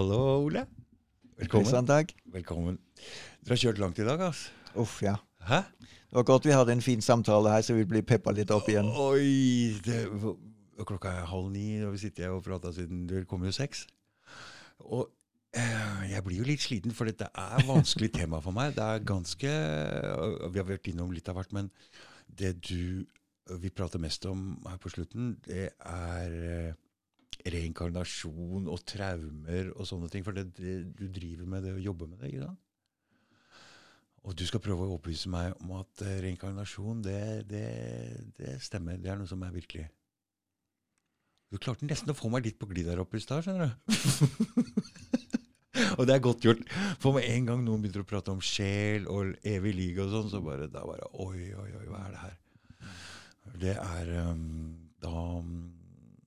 Hallo, Ole. Velkommen. Kristian Dag. Velkommen. Dere har kjørt langt i dag, altså. Uff, ja. Hæ? Det var godt vi hadde en fin samtale her, så vi blir peppa litt opp igjen. Oi! Det, klokka er halv ni, og vi sitter her og prater siden du kommer jo seks. Og eh, jeg blir jo litt sliten, for dette er vanskelig tema for meg. Det er ganske Vi har vært innom litt av hvert, men det du vi prater mest om her på slutten, det er eh, reinkarnasjon og traumer og sånne ting. For det, det, du driver med det og jobber med det. ikke sant? Og du skal prøve å opplyse meg om at uh, reinkarnasjon, det, det, det, stemmer. Det er noe som er virkelig. Du klarte nesten å få meg litt på glid der oppe i stad, skjønner du. og det er godt gjort. For med en gang noen begynner å prate om sjel og evig liv og sånn, så bare, da bare Oi, oi, oi, hva er det her? Det er um, da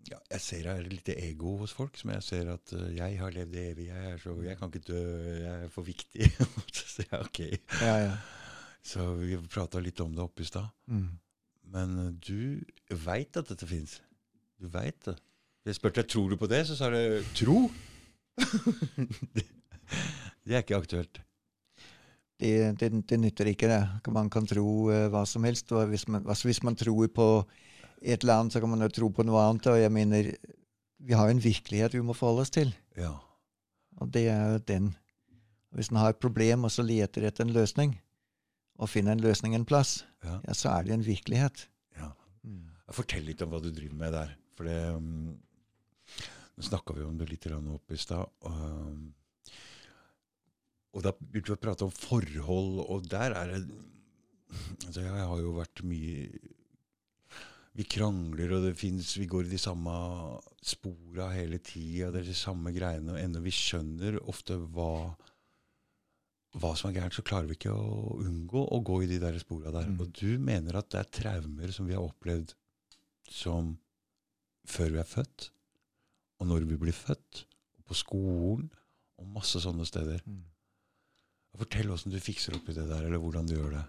ja, Jeg ser det er litt ego hos folk, som jeg ser at uh, jeg har levd evig, jeg så Jeg kan ikke dø, jeg er for viktig. så jeg, ok. Ja, ja. Så vi prata litt om det oppe i stad. Mm. Men uh, du veit at dette fins. Du veit det. Jeg spurte deg tror du på det, så sa du tro. det, det er ikke aktuelt. Det, det, det, nytter ikke, det. Man kan tro uh, hva som helst. og hvis man, altså hvis man tror på et land, så kan man jo tro på noe annet. Og jeg mener, vi har jo en virkelighet vi må forholde oss til. Ja. Og det er jo den. Hvis man har et problem og så leter etter en løsning, og finner en løsning en plass, ja. ja så er det en virkelighet. Ja. Mm. Fortell litt om hva du driver med der. For det um, Nå snakka vi om det litt opp i stad. Um, og da begynte vi å prate om forhold, og der er det altså Jeg har jo vært mye Vi krangler, og det finnes, vi går i de samme spora hele tida. Det er de samme greiene. Og ennå vi skjønner ofte hva, hva som er gærent, så klarer vi ikke å unngå å gå i de der spora der. Mm. Og du mener at det er traumer som vi har opplevd som før vi er født, og når vi blir født, og på skolen, og masse sånne steder. Mm. Fortell åssen du fikser opp i det der, eller hvordan du gjør det.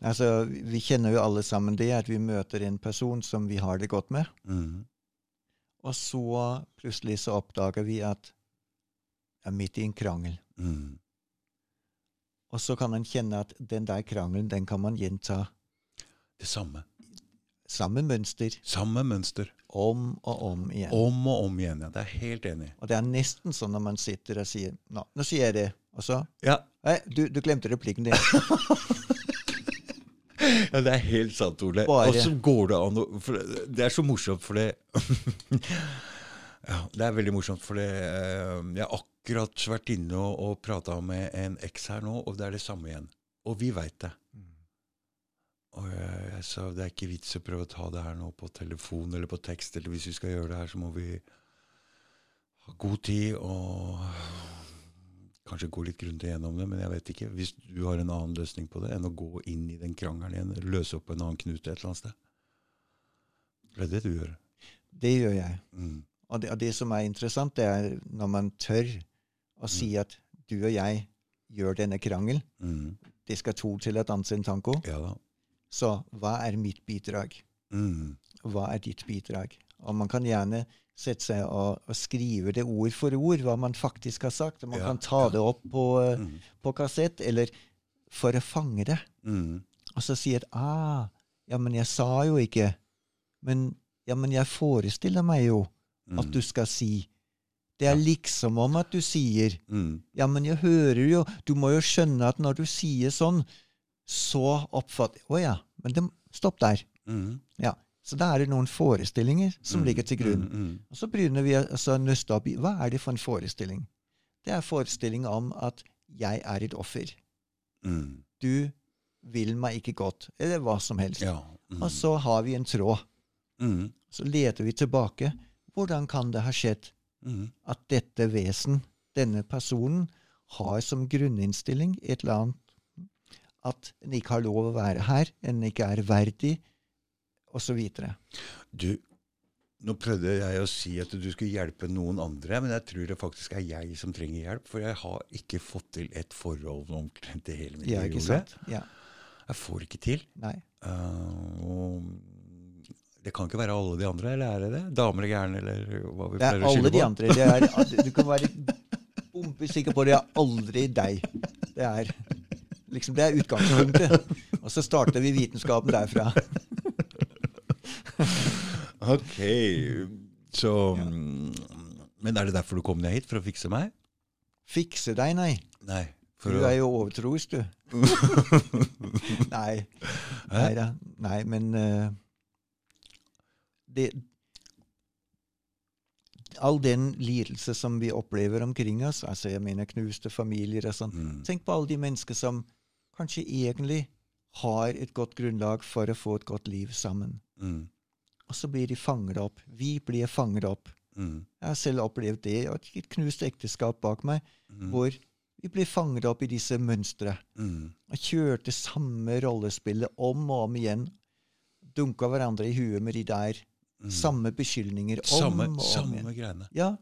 Altså, Vi kjenner jo alle sammen det at vi møter en person som vi har det godt med. Mm. Og så plutselig så oppdager vi at jeg er midt i en krangel. Mm. Og så kan en kjenne at den der krangelen, den kan man gjenta. Det samme. Samme mønster. Samme mønster. Om og om igjen. Om og om igjen, ja. Det er helt enig. Og det er nesten sånn når man sitter og sier Nå, nå sier jeg det. Og så Ja. Nei, du, du glemte replikken din. ja, det er helt sant, Ole. Bare. Og så går det an å Det er så morsomt, for det Ja, det er veldig morsomt, for det Jeg har akkurat vært inne og, og prata med en eks her nå, og det er det samme igjen. Og vi veit det. Og jeg, jeg, sa det er ikke vits å prøve å ta det her nå på telefon eller på tekst, eller hvis vi skal gjøre det her, så må vi ha god tid og kanskje gå litt grundig gjennom det, men jeg vet ikke. Hvis du har en annen løsning på det enn å gå inn i den krangelen igjen, løse opp en annen knute et eller annet sted. Det er det du gjør. Det gjør jeg. Mm. Og, det, og det, som er interessant, det er når man tør å si Mm. at du og jeg gjør denne krangel. Mm. Det skal to til å danse en tango. Ja da. Så hva er mitt bidrag? Mm. Hva er ditt bidrag? Og man kan gjerne sette seg og, og skrive det ord for ord, hva man faktisk har sagt. Og man Ja, kan ta ja. det opp på, eh, Mm. på kassett, eller for å fange det. Mm. Og så sier ah, ja, men jeg sa jo ikke. Men, ja, men jeg forestiller meg jo Mm. at du skal si. Det er liksom om at du sier. Mm. Ja, men jeg hører jo Du må jo skjønne at når du sier sånn, så oppfatter Å ja, men det, stopp der. Mm. Ja. Så da er det noen forestillinger som Mm. ligger til grunn. Mm. Mm. Og så begynner vi å altså, nøste opp i hva er det for en forestilling. Det er forestilling om at jeg er et offer. Mm. Du vil meg ikke godt, eller hva som helst. Ja. Mm. Og så har vi en tråd. Mm. Så leter vi tilbake. Hvordan kan det ha skjedd Mm. at dette vesen, denne personen, har som grunninnstilling et eller annet at en ikke har lov å være her, en ikke er verdig, osv. Du, nå prøvde jeg å si at du skulle hjelpe noen andre, men jeg tror det faktisk er jeg som trenger hjelp. For jeg har ikke fått til et forhold omtrent til hele mitt Ja, Ole. Ja. Jeg får ikke til. Nei. Uh, og Det kan ikke være alle de andre, eller er det det? Damer er gærne, eller hva vi Det er pleier å alle de andre. Det er, du kan være bombesikker på det er aldri deg. Det er liksom, det er utgangspunktet. Og så starter vi vitenskapen derfra. Ok, så ja. Men er det derfor du kom ned hit? For å fikse meg? Fikse deg, nei. Nei. Du å, er jo overtroisk, du. nei. Nei da. Nei, men uh, det, All den lidelse som vi opplever omkring oss, altså jeg mener knuste familier og sånn mm, Tenk på alle de mennesker som kanskje egentlig har et godt grunnlag for å få et godt liv sammen. mm, Og så blir de fanget opp. Vi blir fanget opp. mm, Jeg har selv opplevd det. Jeg har et knust ekteskap bak meg mm, hvor vi blir fanget opp i disse mønstre. mm, Og kjørte samme rollespillet om og om igjen. Dunka hverandre i huet med de der mm. samme beskyldninger om Samme, og om samme igjen. greiene. Ja,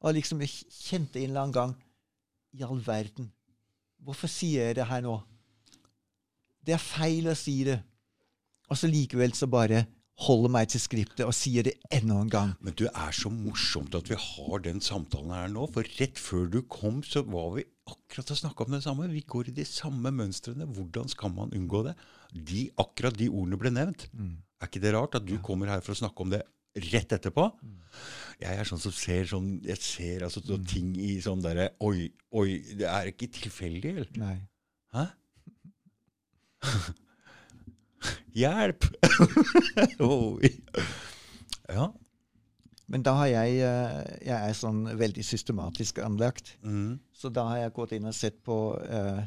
og liksom jeg kjente en eller annen gang I all verden, hvorfor sier jeg det her nå? Det er feil å si det. Og så likevel så bare holder meg til skriptet og sier det enda en gang. Men du er så morsomt at vi har den samtalen her nå. For rett før du kom, så var vi akkurat og snakka om det samme. Vi går i de samme mønstrene. Hvordan skal man unngå det? De, akkurat de ordene ble nevnt. Er ikke det rart at du kommer her for å snakke om det rett etterpå? Jeg er sånn som ser sånn Jeg ser altså mm. ting i sånn derre Oi, oi, det er ikke tilfeldig, eller? Nei. Hæ? Hjelp! Ja. Men da har jeg eh, Jeg er sånn veldig systematisk anlagt. Mm. Så da har jeg gått inn og sett på uh,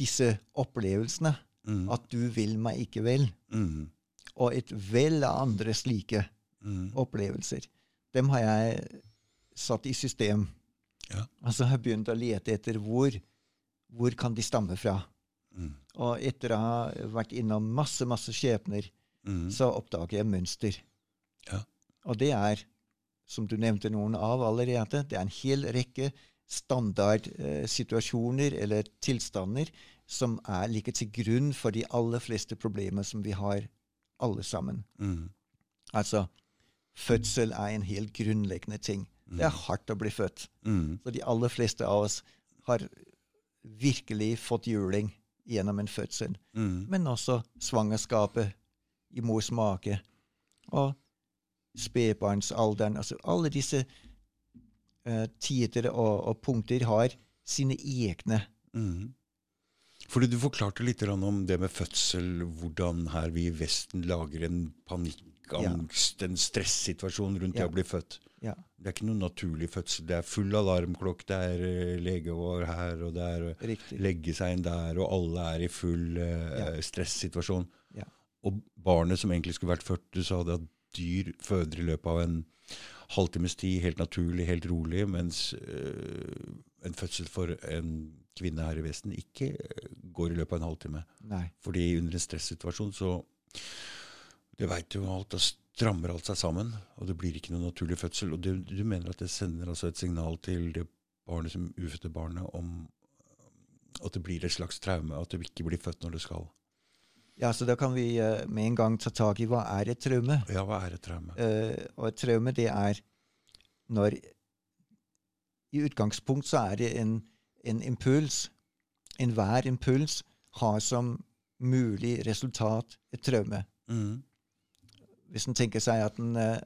disse opplevelsene. Mm. At du vil meg ikke vel. Mm. Og et vell av andre slike Mm. opplevelser. Dem har jeg satt i system. Ja. Og så har jeg begynt å lete etter hvor, hvor kan de stamme fra. Mm. Og etter å ha vært innom masse, masse skjebner, Mm. så oppdager jeg mønster. Ja. Og det er, som du nevnte noen av allerede, det er en hel rekke standardsituasjoner eller tilstander som er like til grunn for de aller fleste problemer som vi har alle sammen. Mm. Altså, fødsel er en helt grunnleggende ting. Det er hardt å bli født. Mm. Så de aller fleste av oss har virkelig fått juling gjennom en fødsel. Mm. Men også svangerskapet i mors mage og spedbarnsalderen. Altså alle disse uh, tider og, og punkter har sine egne Mm. Fordi Du forklarte litt om det med fødsel, hvordan her vi i Vesten lager en panikkangst, en stressituasjon rundt Ja. det å bli født. Ja. Det er ikke noen naturlig fødsel. Det er full alarmklokk, det er eh, legevår her, og det er eh, Riktig. legge seg inn der, og alle er i full uh, Ja. stressituasjon. Ja. Og barnet som egentlig skulle vært født, du sa det at dyr føder i løpet av en halvtimes tid, helt naturlig, helt rolig, mens uh, en fødsel for en kvinne her i Vesten ikke går i løpet av en halvtime. Nei. Fordi under en stressituasjon så Du veit jo alt, da strammer alt seg sammen, og det blir ikke noen naturlig fødsel. Og du, du mener at det sender altså et signal til det barnet som ufødte barnet om at det blir et slags traume, at det ikke blir født når det skal. Ja, så da kan vi uh, med en gang ta tak i hva er et traume. Ja, hva er et traume? Uh, og et traume, det er når I utgangspunkt så er det en, en impuls. Enhver impuls har som mulig resultat et traume. Mm. Hvis en tenker seg at en eh,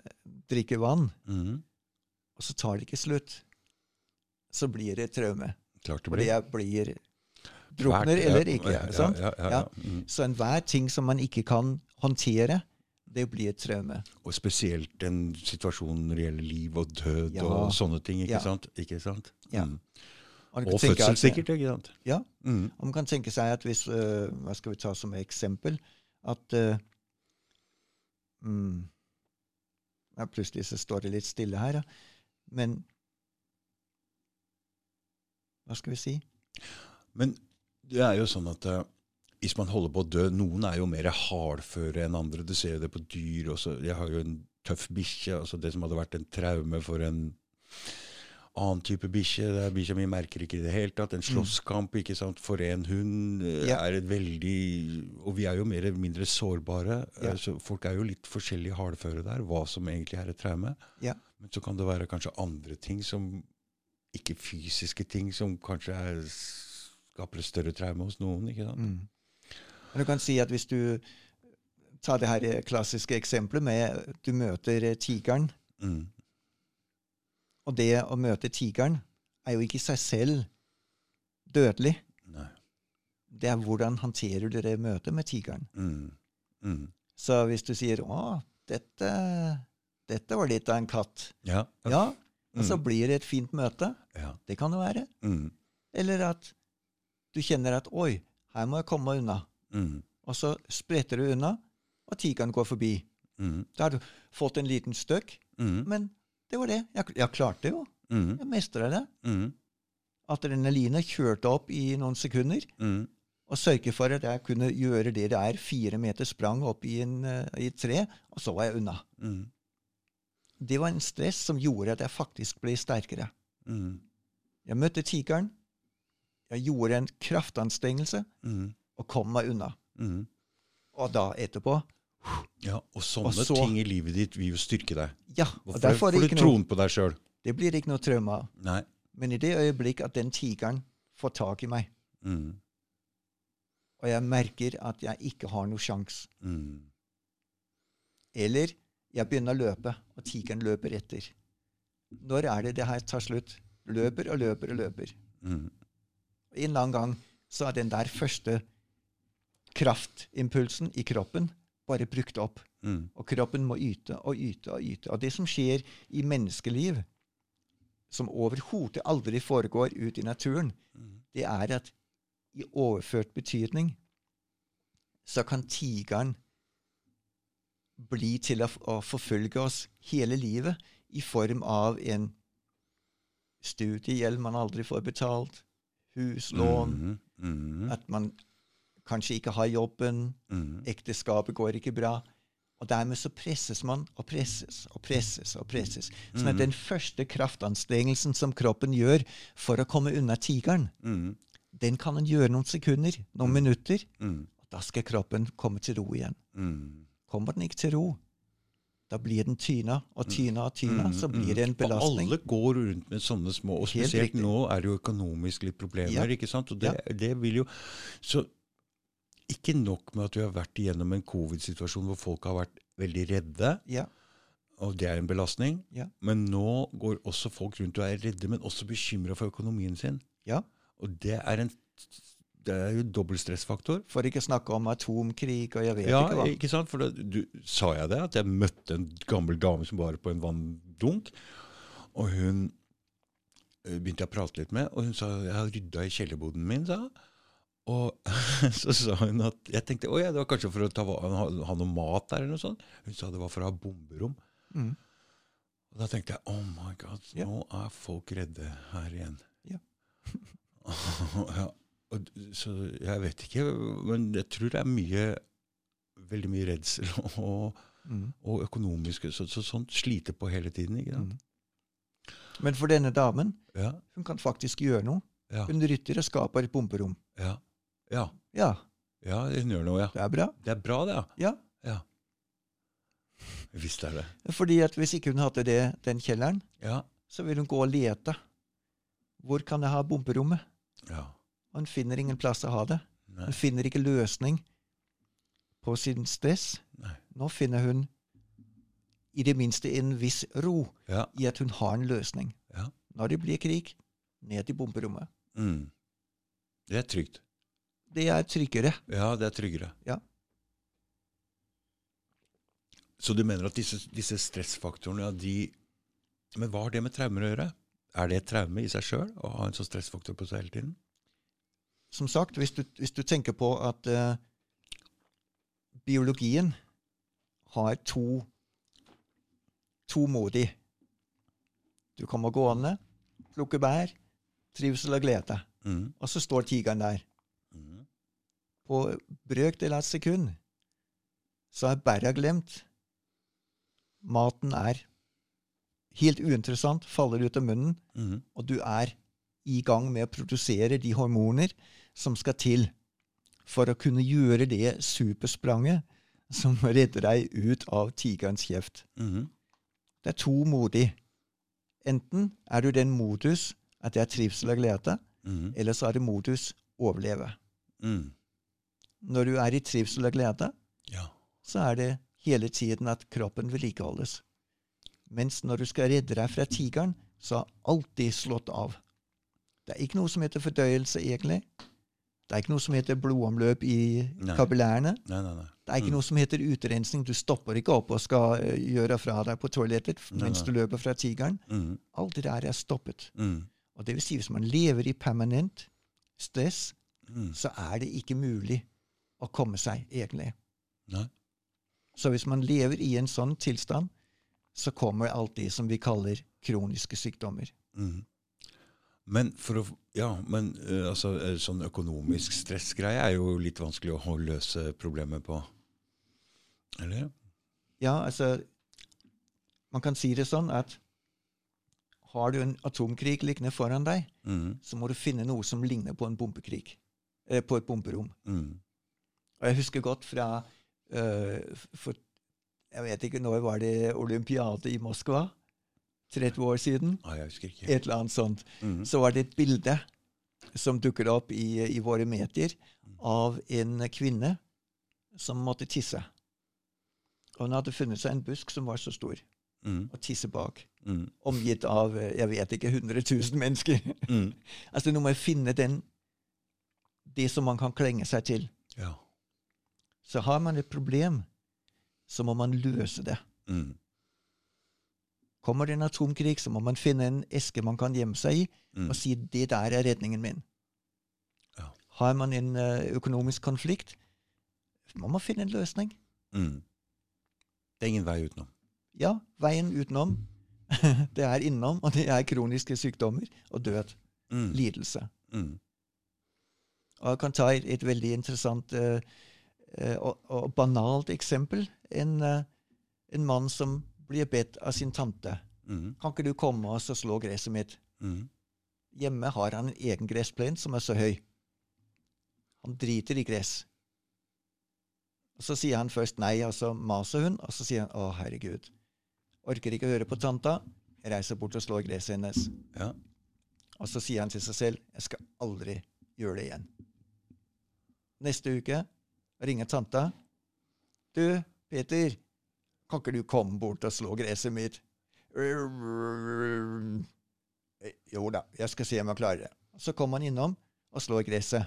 drikker vann, Mm. og så tar det ikke slutt, så blir det et traume. Klart det blir. Fordi jeg blir drukner Hvert- eller ikke. Ja, sant? ja, ja. Mm. Så enhver ting som man ikke kan håndtere, det blir et traume. Og spesielt en situasjon når det gjelder liv og død og sånne ting. ikke sant? Ikke sant? Ja. Mm. Og, fødsel sikkert, ikke sant? Ja. Mm. Og man kan tenke seg at hvis uh, Hva skal vi ta som eksempel? At øh, mm, ja, Plutselig så står det litt stille her, ja. Men Hva skal vi si? Men det er jo sånn at eh, hvis man holder på å dø Noen er jo mer hardføre enn andre. Du ser jo det på dyr også. Jeg har jo en tøff bikkje. altså Det som hadde vært en traume for en annen type bikkje. Bikkja mi merker ikke i det hele tatt. En slåsskamp ikke sant, for en hund eh, Ja. er et veldig Og vi er jo mer eller mindre sårbare. Ja. eh, Så folk er jo litt forskjellig hardføre der, hva som egentlig er et traume. Ja. Men så kan det være kanskje andre ting som Ikke fysiske ting som kanskje er, skaper et større traume hos noen. ikke sant? Mm. Du kan si at hvis du tar det her klassiske eksempelet med du møter eh, tigeren, Mm. Og det å møte tigeren er jo ikke i seg selv dødelig. Nei. Det er hvordan håndterer du det møtet med tigeren. Mm. Mm. Så hvis du sier 'Å, dette, dette var litt av en katt', Ja. ja, og så Mm. blir det et fint møte. ja. Det kan det være. Mm. Eller at du kjenner at 'oi, her må jeg komme unna'. Mm. Og så spretter du unna, og tigeren går forbi. Da har du fått en liten støkk, men det var det. Jeg, jeg klarte det jo. Mm. Jeg mestra det. Mm. Adrenalinet kjørte opp i noen sekunder Mm. og sørge for at jeg kunne gjøre det det er fire meter sprang opp i, en, eh, i et tre, og så var jeg unna. Mm. Det var en stress som gjorde at jeg faktisk ble sterkere. Mm. Jeg møtte tigeren. Jeg gjorde en kraftanstrengelse Mm. og kom meg unna. Mm. Og da etterpå Ja, og sånne Og så- ting i livet ditt vil jo styrke deg. Ja, Og Hvorfor får, derfor får det du troen på deg sjøl. det blir ikke noe traume av. Men i det øyeblikk at den tigeren får tak i meg, Mm. og jeg merker at jeg ikke har noe sjans, Mm. eller jeg begynner å løpe, og tigeren løper etter Når er det det her tar slutt? Løper og løper og løper. Mm. En eller annen gang så er den der første kraftimpulsen i kroppen bare brukt opp. Mm. Og kroppen må yte og yte og yte. Og det som skjer i menneskeliv, som overhodet aldri foregår ut i naturen, Mm. det er at i overført betydning så kan tigeren bli til å, å forfølge oss hele livet i form av en studiegjeld man aldri får betalt, huslån, Mm. Mm. at man kanskje ikke har jobben, Mm. ekteskapet går ikke bra. Og dermed så presses man og presses og presses og presses. Sånn at Mhm. den første kraftanstrengelsen som kroppen gjør for å komme unna tigeren, Mm. den kan en gjøre noen sekunder, noen minutter. Mm. og Da skal kroppen komme til ro igjen. Mm. Kommer den ikke til ro, da blir den tyna og tyna og tyna. Mm, Så mm. blir det en belastning. Og alle går rundt med sånne små Og spesielt nå er det jo økonomisk litt problemer. Ja. ikke sant? Og det, det vil jo Så ikke nok med at vi har vært igjennom en covid-situasjon hvor folk har vært veldig redde, Ja, og det er en belastning, Ja. men nå går også folk rundt og er redde, men også bekymra for økonomien sin. ja. Og det er en det er jo dobbel stressfaktor. For ikke å snakke om atomkrig og jeg vet Ja, ikke hva. ikke sant? For da, du, sa jeg det? At jeg møtte en gammel dame som var på en vanndunk. Og hun eh, begynte jeg å prate litt med, og hun sa jeg har rydda i kjellerboden min. sa hun. Og så sa hun at Jeg tenkte å ja, det var kanskje for å ta, ha, ha noe mat der, eller noe sånt. Hun sa det var for å ha bomberom. Mm. Og da tenkte jeg oh my god, Ja. nå er folk redde her igjen. Ja. ja, og, så jeg vet ikke, men jeg tror det er mye veldig mye redsel og, Mm. og økonomiske så, så sånt sliter på hele tiden. ikke sant? Mm. Men for denne damen, Ja, hun kan faktisk gjøre noe. ja, Hun rytter og skaper et bomberom. ja, ja, Ja, ja, hun gjør noe, ja. det er bra. Det er bra, det. ja. Ja. ja. Visst er det. Fordi at hvis ikke hun hadde det, den kjelleren, Ja. så vil hun gå og lete. Hvor kan jeg ha bomberommet? ja. Og hun finner ingen plass å ha det. Nei. Hun finner ikke løsning på sin stress. Nei. Nå finner hun i det minste en viss ro Ja. i at hun har en løsning. Ja. Når det blir krig, ned i bomberommet. Mm. Det er trygt. Det er tryggere. Ja, det er tryggere. Ja. Så du mener at disse, disse stressfaktorene, ja, de Men hva har det med traumer å gjøre? Er det et traume i seg sjøl å ha en sånn stressfaktor på seg hele tiden? Som sagt, hvis du, hvis du tenker på at eh, biologien har to, to modi. Du kommer gående, plukker bær, trivsel og glede. Mm. Og så står tigeren der. Mm. På brøkdel av et sekund så er bæra glemt. Maten er helt uinteressant, faller ut av munnen, mm. og du er i gang med å produsere de hormoner som skal til for å kunne gjøre det superspranget som redder deg ut av tigerens kjeft. Mm. Det er to modig. Enten er du den modus at det er trivsel og glede, mm. eller så er det modus overleve. Mhm. Når du er i trivsel og glede, Ja. så er det hele tiden at kroppen vedlikeholdes. Mens når du skal redde deg fra tigeren, så er alltid slått av. Det er ikke noe som heter fordøyelse, egentlig. Det er ikke noe som heter blodomløp i Nei. kapillærene. Nei, nei. Det er ikke Mm. noe som heter utrensning. Du stopper ikke opp og skal eh, gjøre fra deg på toalettet mens du løper fra tigeren. Mm. Alt det der er stoppet. Mm. Og det vil si, hvis man lever i permanent stress, Mhm. så er det ikke mulig å komme seg, egentlig. Nei. Så hvis man lever i en sånn tilstand, så kommer alt det som vi kaller kroniske sykdommer. Mhm. Men for å Ja, men eh, altså, eh, sånn økonomisk stressgreie er jo litt vanskelig å løse problemet på. Eller? Ja, altså Man kan si det sånn at har du en atomkrig liggende foran deg, mm. så må du finne noe som ligner på en bombekrig. Eh, på et bomberom. Mhm. Og jeg husker godt fra uh, for, Jeg vet ikke, når var det olympiade i Moskva? 30 år siden? Ah, jeg husker ikke. Et eller annet sånt. Mhm. Så var det et bilde som dukker opp i, i våre medier av en kvinne som måtte tisse. Og hun hadde funnet seg en busk som var så stor, mm. og tisse bak. Mm. Omgitt av eh, jeg vet ikke, 100 000 mennesker. Mm. altså Nå må jeg finne den, det som man kan klenge seg til. Ja. Så har man et problem, så må man løse det. Mm. Kommer det en atomkrig, så må man finne en eske man kan gjemme seg i, mm. og si 'det der er redningen min'. Ja. Har man en eh, økonomisk konflikt, må man finne en løsning. Mm. Det er ingen vei utenom. Ja, veien utenom, det er innom, og det er kroniske sykdommer og død. Mhm. Lidelse. Mhm. Og jeg kan ta et, et veldig interessant eh, og, og banalt eksempel. En, eh, en mann som blir bedt av sin tante. mm. Kan ikke du komme og slå gresset mitt? Mm. Hjemme har han en egen gressplen som er så høy. Han driter i gress. Og Så sier han først nei, og så maser hun, og så sier han å, herregud. Orker ikke høre på tanta. Jeg reiser bort og slår gresset hennes. Ja. Og så sier han til seg selv jeg skal aldri gjøre det igjen. Neste uke ringer tante. Du, Peter, kan ikke du komme bort og slå gresset mitt? «Eh, Jo da, jeg skal se om jeg klarer det. Så kommer han innom og slår gresset.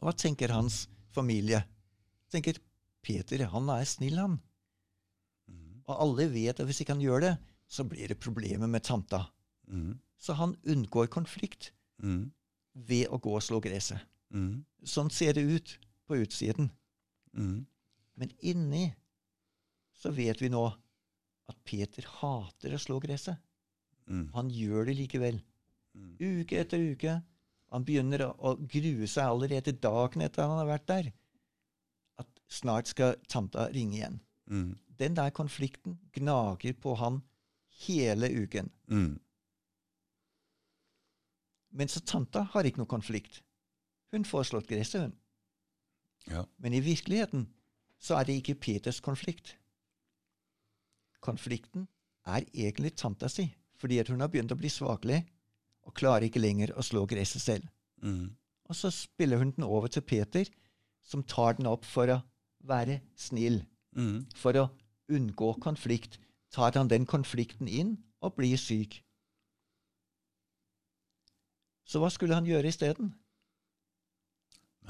Og hva tenker hans familie? Tenker Peter, han er snill, han. Mhm. Og alle vet at hvis ikke han gjør det, så blir det problemer med tanta. Mhm. Så han unngår konflikt ved å gå og slå gresset. Sånn ser det ut på utsiden. Mm. Men inni så vet vi nå at Peter hater å slå gresset. Mm. Han gjør det likevel. Mm. Uke etter uke. Han begynner å, grue seg allerede dagen etter han har vært der. At snart skal tanta ringe igjen. Mm. Den der konflikten gnager på han hele uken. Mhm. Men så tanta har ikke noe konflikt. Hun får slått gresset, hun. Ja. Men i virkeligheten så er det ikke Peters konflikt. Konflikten er egentlig tanta si, fordi at hun har begynt å bli svakelig og klarer ikke lenger å slå gresset selv. Mm. Og så spiller hun den over til Peter, som tar den opp for å være snill, Mm. for å unngå konflikt. Tar han den konflikten inn og blir syk. Så hva skulle han gjøre isteden?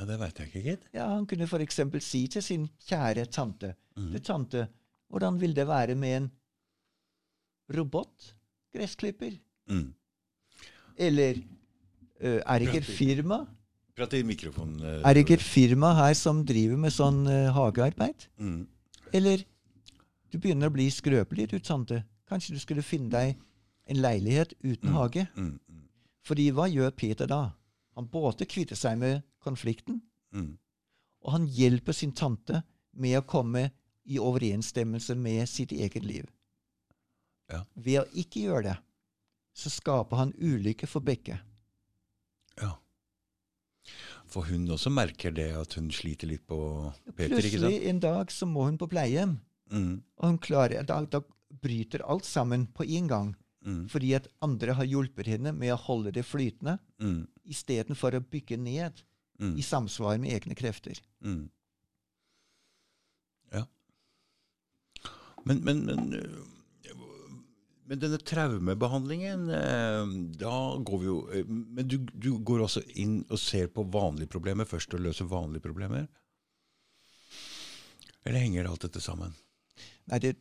Nei, det veit jeg ikke, gitt. Ja, han kunne f.eks. si til sin kjære tante mm. Du, tante, hvordan vil det være med en robot-gressklipper? Mm. Eller uh, er ikke et firma Prat i mikrofonen. Uh, Er det ikke et firma her som driver med sånn uh, hagearbeid? Mm. Eller du begynner å bli skrøpelig, du tante. Kanskje du skulle finne deg en leilighet uten Mm. hage? Mhm. Fordi hva gjør Peter da? Han både kvitter seg med konflikten, Mm. og han hjelper sin tante med å komme i overensstemmelse med sitt eget liv. Ja. Ved å ikke gjøre det, så skaper han ulykke for begge. Ja. For hun også merker det at hun sliter litt på Peter, ikke Plutselig sant? en dag så må hun på pleiehjem, Mm, og hun klarer, da, da bryter alt sammen på en gang. mm, Fordi at andre har hjulpet henne med å holde det flytende, mm, istedenfor å bygge ned mm, i samsvar med egne krefter. mm. Ja. Men, men, men, øh, men denne traumebehandlingen, øh, da går vi jo øh, Men du, du går også inn og ser på vanlige problemer først, og løser vanlige problemer? Eller henger alt dette sammen? Nei, det,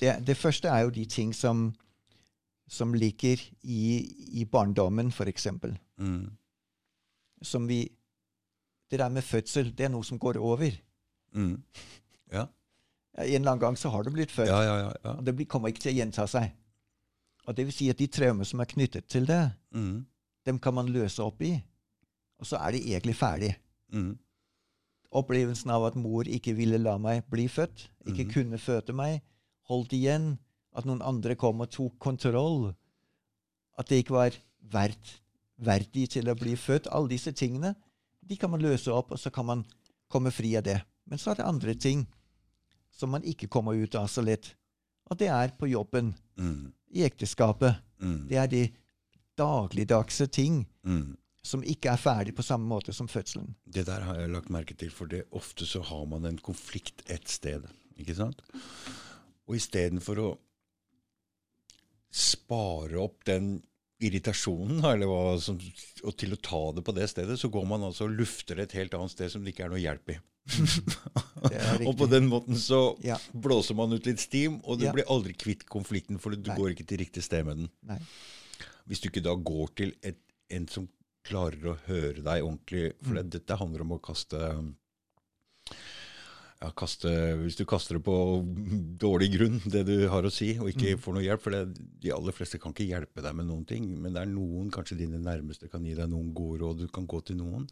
det, det første er jo de ting som, som ligger i, i barndommen, f.eks. Mm, Som vi Det der med fødsel, det er noe som går over. mm. Ja. En eller annen gang så har du blitt født, Ja, ja, ja. og det blir, kommer ikke til å gjenta seg. Og det vil si at de traumer som er knyttet til det, Mm, dem kan man løse opp i. Og så er de egentlig ferdig. mm, Opplevelsen av at mor ikke ville la meg bli født, ikke Mhm. kunne føde meg, holdt igjen, at noen andre kom og tok kontroll, at det ikke var verdt, verdig til å bli født, alle disse tingene, de kan man løse opp, og så kan man komme fri av det. Men så er det andre ting som man ikke kommer ut av så lett. Og det er på jobben, mm, i ekteskapet. mm, Det er de dagligdagse ting mm. som ikke er ferdig på samme måte som fødselen. Det der har jeg lagt merke til, for det, ofte så har man en konflikt et sted. ikke sant? Og istedenfor å spare opp den irritasjonen, eller hva som, og til å ta det på det stedet, så går man altså og lufter det et helt annet sted som det ikke er noe hjelp i. Og på den måten så Ja. blåser man ut litt stim, og du Ja. blir aldri kvitt konflikten, for du Nei. går ikke til riktig sted med den. Nei. Hvis du ikke da går til et, en som klarer å høre deg ordentlig For mm. dette handler om å kaste ja, kaste, Hvis du kaster det på dårlig grunn, det du har å si, og ikke får noe hjelp For det, de aller fleste kan ikke hjelpe deg med noen ting, men det er noen, kanskje dine nærmeste, kan gi deg noen gode råd. Du kan gå til noen.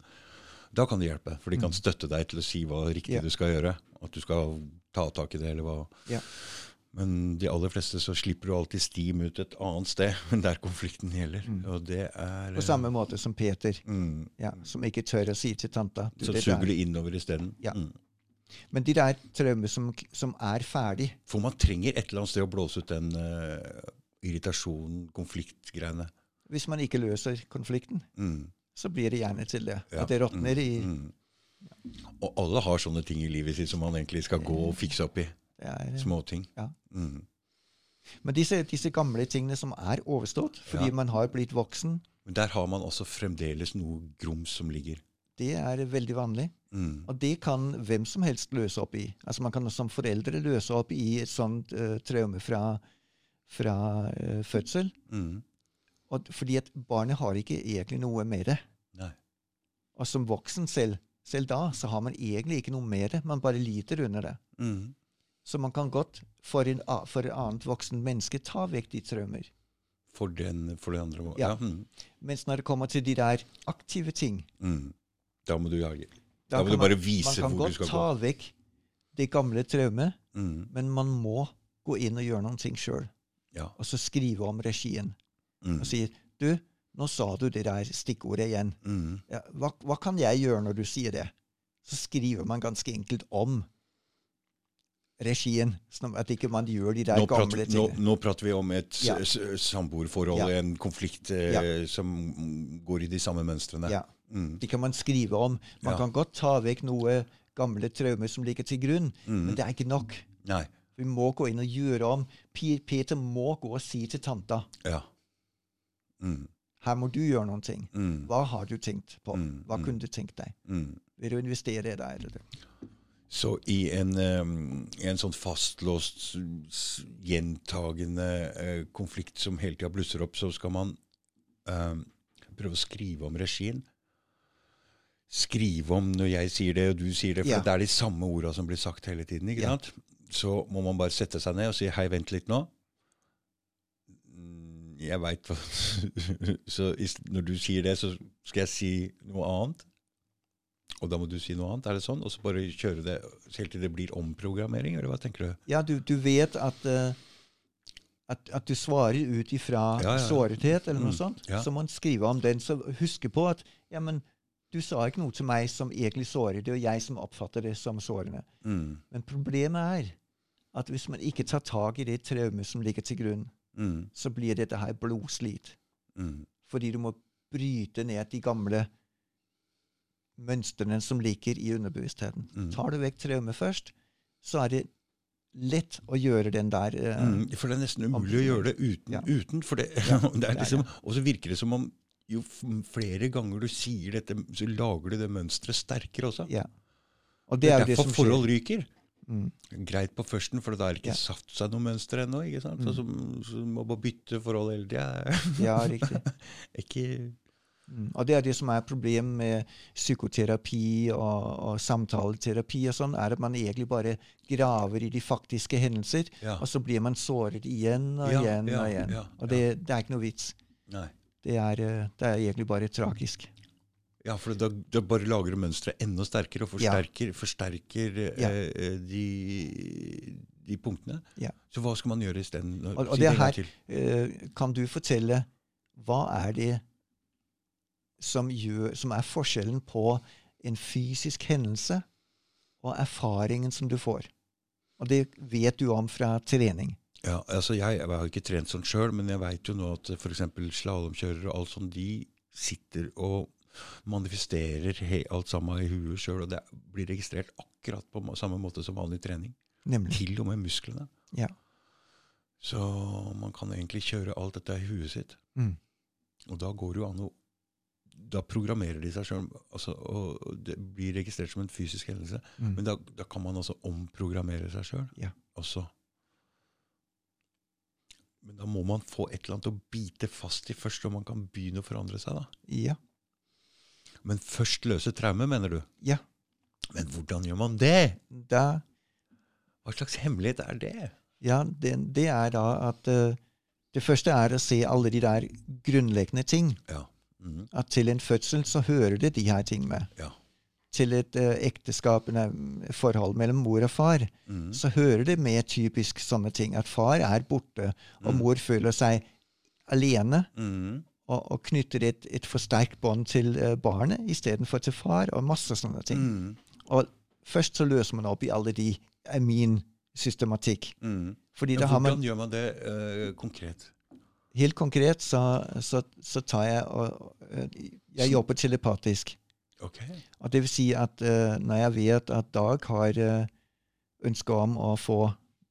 Da kan det hjelpe, for de kan støtte deg til å si hva riktig Ja. du skal gjøre. At du skal ta tak i det, eller hva. Ja. Men de aller fleste så slipper du alltid stim ut et annet sted der konflikten gjelder. Og det er På samme måte som Peter, mm, ja, som ikke tør å si til tanta. du, Så det suger du innover isteden. Ja. Mm. Men de der traumer som, som er ferdig, For man trenger et eller annet sted å blåse ut den uh, irritasjonen, konfliktgreiene. hvis man ikke løser konflikten, Mm. så blir det gjerne til det. Ja. At det råtner i Mm. Og alle har sånne ting i livet sitt som man egentlig skal gå og fikse opp i. er, Småting. Ja. Mm. Men disse, disse gamle tingene som er overstått, fordi Ja. man har blitt voksen, Men der har man også fremdeles noe grums som ligger. Det er veldig vanlig. Mm. Og det kan hvem som helst løse opp i. Altså Man kan som foreldre løse opp i et sånt uh, traume fra, fra uh, fødsel. Mm. Og, fordi at barnet har ikke egentlig noe det. Nei. Og som voksen selv, selv da, så har man egentlig ikke noe det. Man bare lider under det. Mm. Så man kan godt for, en, for et annet voksen menneske ta vekk de traumer. For, den, for det andre Ja. Ja. Mm. Mens når det kommer til de der aktive ting Mm. Da må du jage. Da må du bare vise man kan godt ta vekk det gamle traumene, Mm. men man må gå inn og gjøre noen ting sjøl. Ja. Og så skrive om regien. Mm. Og si Du, nå sa du det der stikkordet igjen. Mm. Ja, hva, hva kan jeg gjøre når du sier det? Så skriver man ganske enkelt om regien, sånn at ikke man gjør de der Nå, gamle prater, tingene. nå prater vi om et Ja. samboerforhold, Ja. en konflikt eh, som går i de samme mønstrene. Ja, Mm. De kan man skrive om. Man Ja. kan godt ta vekk noe gamle traumer som ligger til grunn, Mm. men det er ikke nok. Nei. Vi må gå inn og gjøre om. Peter må gå og si til tanta Ja. Mm. her må du gjøre noen ting. Mm. Hva har du tenkt på? Mm, Hva mm. kunne du tenkt deg? Mm. Vil du investere i Eller? Så i en, um, en sånn fastlåst, gjentagende uh, konflikt som hele tida blusser opp, så skal man em, prøve å skrive om regien. Skrive om når jeg sier det, og du sier det, for Ja. det er de samme orda som blir sagt hele tiden. ikke Ja. sant? Så må man bare sette seg ned og si 'hei, vent litt nå'. Mm, Jeg veit hva Så når du sier det, så skal jeg si noe annet. Og da må du si noe annet, er det sånn? Og så bare kjøre det helt til det blir omprogrammering, eller hva tenker du? Ja, du, du vet at uh, at, at du svarer ut ifra Ja, sårethet eller noe Mm, sånt, så må man skrive om den. Så husk på at ja, men du sa ikke noe til meg som egentlig sårer. Det er jeg som oppfatter det som sårende. Mm. Men problemet er at hvis man ikke tar tak i det traumet som ligger til grunn, Mm. så blir dette her blodslit. Mm. Fordi du må bryte ned de gamle mønstrene som ligger i underbevisstheten. Mm. Tar du vekk traumet først, så er det lett å gjøre den der Uh, Mm, for det er nesten umulig å gjøre det uten. Ja. uten for det, Ja, det liksom, og så virker det som om jo flere ganger du sier dette, så lager du det mønsteret sterkere også. Ja. Og Det det er derfor det forhold ryker. Mm. Greit på førsten, for da er det ikke Ja. satt seg noe mønster ennå. ikke sant? Så, så, så må bare bytte forhold hele tida. Ja, riktig. ikke Mm. Og det er det som er problemet med psykoterapi og, og samtaleterapi og sånn, er at man egentlig bare graver i de faktiske hendelser, Ja. og så blir man såret igjen og Ja, igjen og igjen. og det, det er ikke noe vits. Nei. Det er, eh, det er egentlig bare tragisk. Ja, for da, da bare lager du mønsteret enda sterkere og Ja. forsterker, forsterker Ja. eh, de, de punktene. Ja. Så hva skal man gjøre isteden? Og- og det er her-. Eh, kan du fortelle hva er det som, gjør, som er forskjellen på en fysisk hendelse og erfaringen som du får? Og det vet du om fra trening. Ja, altså jeg, jeg har ikke trent sånn sjøl, men jeg veit jo nå at f.eks. slalåmkjørere og alt sånt, de sitter og manifesterer alt sammen i huet sjøl, og det blir registrert akkurat på samme måte som vanlig trening. Nemlig. Til og med musklene. Ja. Så man kan egentlig kjøre alt dette i huet sitt. Mm. Og da går det jo an å Da programmerer de seg sjøl, altså, og det blir registrert som en fysisk hendelse. Mm. Men da, da kan man altså omprogrammere seg sjøl Ja. også. Men da må man få et eller annet å bite fast i først, så man kan begynne å forandre seg. da. Ja. Men først løse traume, mener du? Ja. Men hvordan gjør man det? Da, Hva slags hemmelighet er det? ja, det, det er da at uh, Det første er å se alle de der grunnleggende ting. Ja. Mhm. At til en fødsel så hører det de her ting med. Ja. Til et uh, ekteskapende forhold mellom mor og far, mm. så hører det med typisk sånne ting. At far er borte, og Mm. mor føler seg alene. Mm. Og, og knytter et, et for sterkt bånd til uh, barnet istedenfor til far, og masse sånne ting. Mhm. Og først så løser man opp i alle de er min systematikk. Fordi Ja, da har man hvordan gjør man det uh, konkret? Helt konkret så, så, så tar jeg og øh, Jeg jobber telepatisk. Ok. At det vil si at uh, når jeg vet at Dag har uh, ønske om å få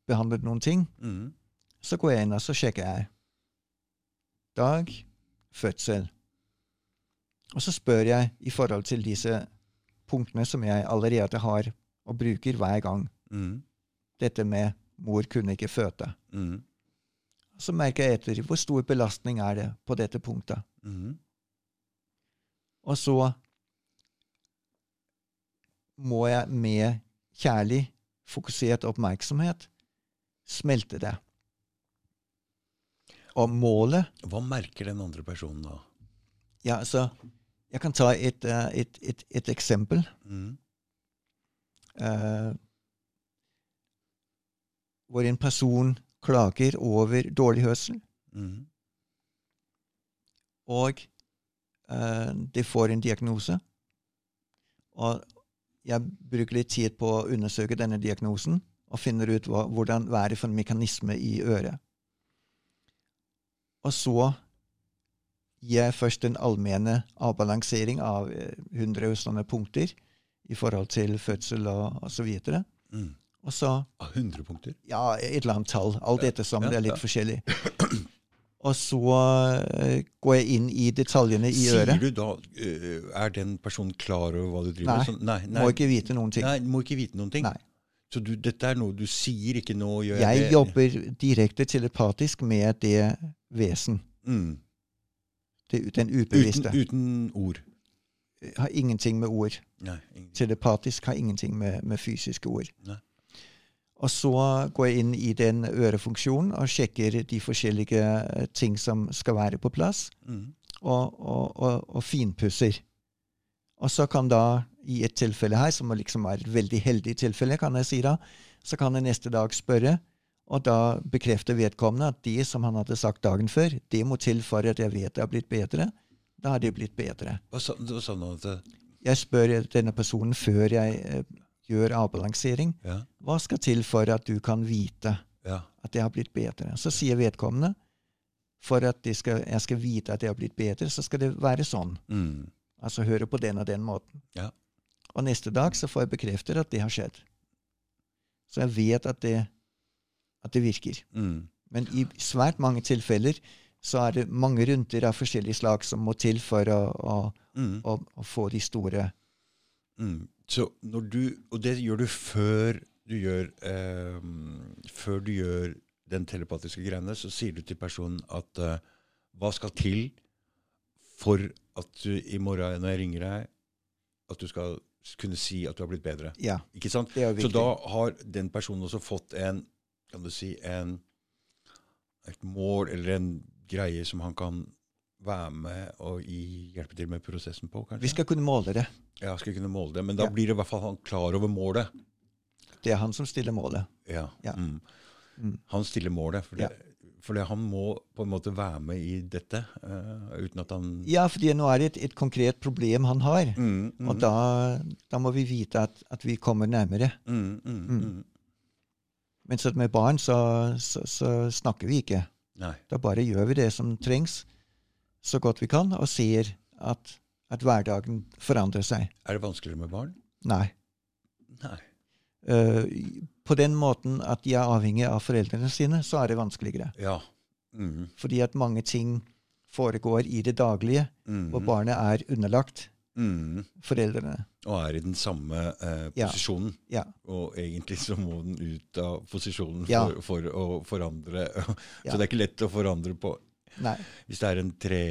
behandlet noen ting, mm. så går jeg inn og så sjekker jeg. Dag, fødsel. Og så spør jeg i forhold til disse punktene som jeg allerede har og bruker hver gang. Mm. Dette med mor kunne ikke føde. Mm. Så merker jeg etter hvor stor belastning er det på dette punktet. Mhm. Og så må jeg med kjærlig, fokusert oppmerksomhet smelte det. Og målet Hva merker den andre personen da? Ja, altså Jeg kan ta et, eh, et, et, et eksempel. Mm. Uh, hvor en person klager over dårlig hørsel, Mm. og uh, de får en diagnose. Og jeg bruker litt tid på å undersøke denne diagnosen og finner ut hva, hvordan, hva er det for en mekanisme i øret. Og så gir jeg først en allmenne avbalansering av eh, 100 sånne punkter i forhold til fødsel og, og så videre. Mhm. Og så Ah, 100 punkter? ja, et eller annet tall. Alt Ja, dette som ja, det er litt ja. forskjellig. Og så eh, går jeg inn i detaljene i Sier øret. du da eh, Er den personen klar over hva du driver med? Sånn- nei, nei. Må ikke vite noen ting. Nei, må ikke vite noen ting? Nei. Så du, dette er noe du sier, ikke nå gjør Jeg det? Jeg jobber direkte telepatisk med det vesen. Mm. Det, den Uten, ubevisste. uten ord? Har ingenting med ord. Nei. ingenting. Telepatisk har ingenting med, med fysiske ord. Nei. Og så går jeg inn i den ørefunksjonen og sjekker de forskjellige eh, ting som skal være på plass. Mm. og, og, og, og finpusser. Og så kan da, i et tilfelle her, som liksom er et veldig heldig tilfelle, kan jeg si da, så kan jeg neste dag spørre Og da bekrefter vedkommende at det som han hadde sagt dagen før, det må til for at jeg vet det har blitt bedre. Da har det blitt bedre. Hva sa, du sa at Jeg spør denne personen før jeg eh, gjør avbalansering, Ja, hva skal til for at du kan vite ja. at det har blitt bedre? Så sier vedkommende for at skal, jeg skal vite at det har blitt bedre, så skal det være sånn. Mm. Altså høre på den og den måten. Ja. Og neste dag så får jeg bekreftet at det har skjedd. Så jeg vet at det, at det virker. Mm. Men i svært mange tilfeller så er det mange runder av forskjellige slag som må til for å, å, Mm. å, å få de store Mm. Så når du, og det gjør du før du gjør eh, Før du gjør den telepatiske greiene, så sier du til personen at eh, hva skal til for at du i morgen når jeg ringer deg, at du skal kunne si at du har blitt bedre. Ja, Ikke sant? det er Så viktig. da har den personen også fått en kan du si, en, et mål eller en greie som han kan være med og hjelpe til med prosessen på, kanskje? Vi skal kunne måle det. Ja, skal kunne måle det. Men da Ja. blir det i hvert fall han klar over målet. Det er han som stiller målet. Ja. Ja. Mm. Mm. Han stiller målet. For, Ja. Fordi han må på en måte være med i dette uh, uten at han Ja, fordi nå er det et, et konkret problem han har. mm, mm, Og da, da må vi vite at, at vi kommer nærmere. mm, mm, Mm. Mens med barn så, så, så snakker vi ikke. Nei. Da bare gjør vi det som trengs, så godt vi kan, og ser at, at hverdagen forandrer seg. Er det vanskeligere med barn? Nei. Nei. Uh, på den måten at de er avhengig av foreldrene sine, så er det vanskeligere. Ja. Mm, Fordi at mange ting foregår i det daglige, mm, og barnet er underlagt mm. foreldrene. Og er i den samme uh, posisjonen. Ja. Og egentlig så må den ut av posisjonen for, Ja. for å forandre. Ja. Så det er ikke lett å forandre på Nei. Hvis det er en tre,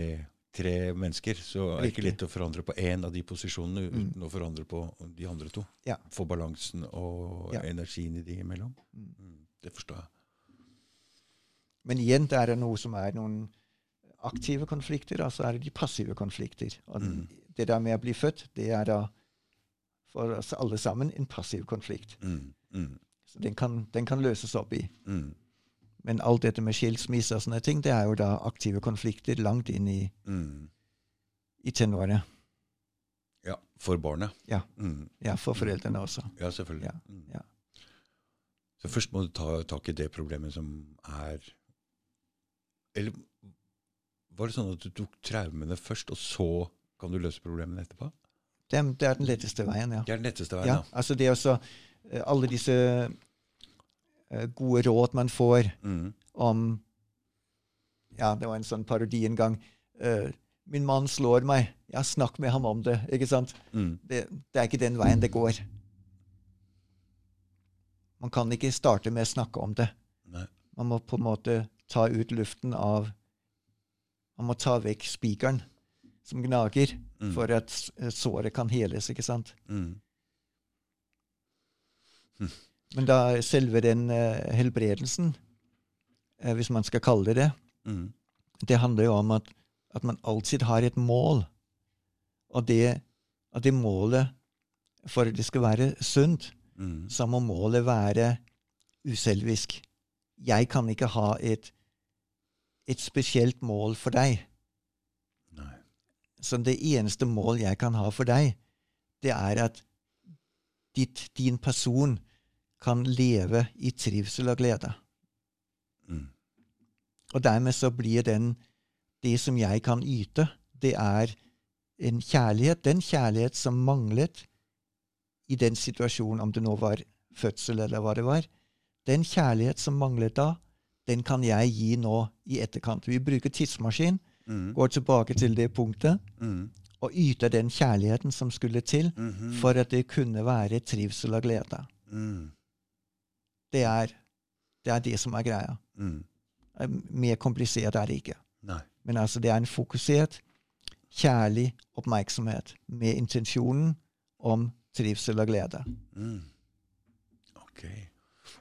tre mennesker, så er det ikke lett å forandre på én av de posisjonene Mm. uten å forandre på de andre to. Ja. Få balansen og Ja. energien i de imellom. Mm. Mm, det forstår jeg. Men igjen det er det noe som er noen aktive konflikter, og så er det de passive konflikter. Og Mm. det der med å bli født, det er da for oss alle sammen en passiv konflikt. Mm, mm, Så den kan, den kan løses opp i. Men alt dette med skilsmisse og sånne ting, det er jo da aktive konflikter langt inn i, mm. i tenåret. Ja, for barnet. Ja. Mm, Ja, for foreldrene også. ja, selvfølgelig. Ja, Mm. ja. Så først må du ta tak i det problemet som er Eller var det sånn at du tok traumene først, og så kan du løse problemene etterpå? Det, det er den letteste veien, ja. Det er den letteste veien, ja Ja, altså det er også eh, alle disse gode råd man får Mm. om Ja, det var en sånn parodi en gang. Uh, 'Min mann slår meg.' Ja, snakk med ham om det. ikke sant? Mm. Det, det er ikke den veien det går. Man kan ikke starte med å snakke om det. Nei. Man må på en måte ta ut luften av Man må ta vekk spikeren som gnager, Mm. for at såret kan heles, ikke sant? Mm. Men da selve den eh, helbredelsen, eh, hvis man skal kalle det det, Mm. det handler jo om at, at man alltid har et mål. Og det, at det målet, for at det skal være sunt, Mm. så må målet være uselvisk. Jeg kan ikke ha et, et spesielt mål for deg. Nei. Så det eneste mål jeg kan ha for deg, det er at ditt, din person kan leve i trivsel og glede. Mm. Og dermed så blir den Det som jeg kan yte, det er en kjærlighet. Den kjærlighet som manglet i den situasjonen, om det nå var fødsel eller hva det var. Den kjærlighet som manglet da, den kan jeg gi nå i etterkant. Vi bruker tidsmaskin, Mm. går tilbake til det punktet, Mm. og yter den kjærligheten som skulle til Mhm. for at det kunne være trivsel og glede. Mm. Det er det, er det som er greia. Mm. Eh, Mer komplisert er det ikke. Nei. Men altså, det er en fokusert, kjærlig oppmerksomhet med intensjonen om trivsel og glede. Mm. Ok.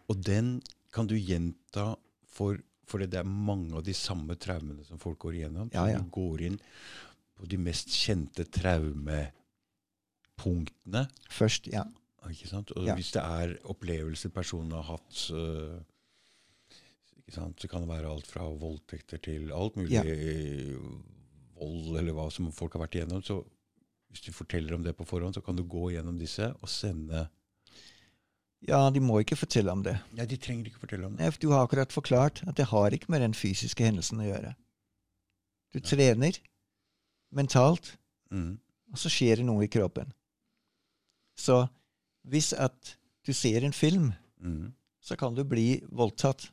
Og den kan du gjenta for fordi det er mange av de samme traumene som folk går igjennom. Ja, ja. Du går inn på de mest kjente traumepunktene. Først, ja. Ikke sant? Og Ja. hvis det er opplevelser personen har hatt uh, Ikke sant? Så kan det være alt fra voldtekter til alt mulig Ja. vold, eller hva som folk har vært igjennom. Så hvis du forteller om det på forhånd, så kan du gå gjennom disse og sende Ja, de må ikke fortelle om det. Ja, de trenger ikke fortelle om det. Nei, Du har akkurat forklart at det har ikke med den fysiske hendelsen å gjøre. Du trener mentalt, Mm. og så skjer det noe i kroppen. Så hvis at du ser en film, Mm. så kan du bli voldtatt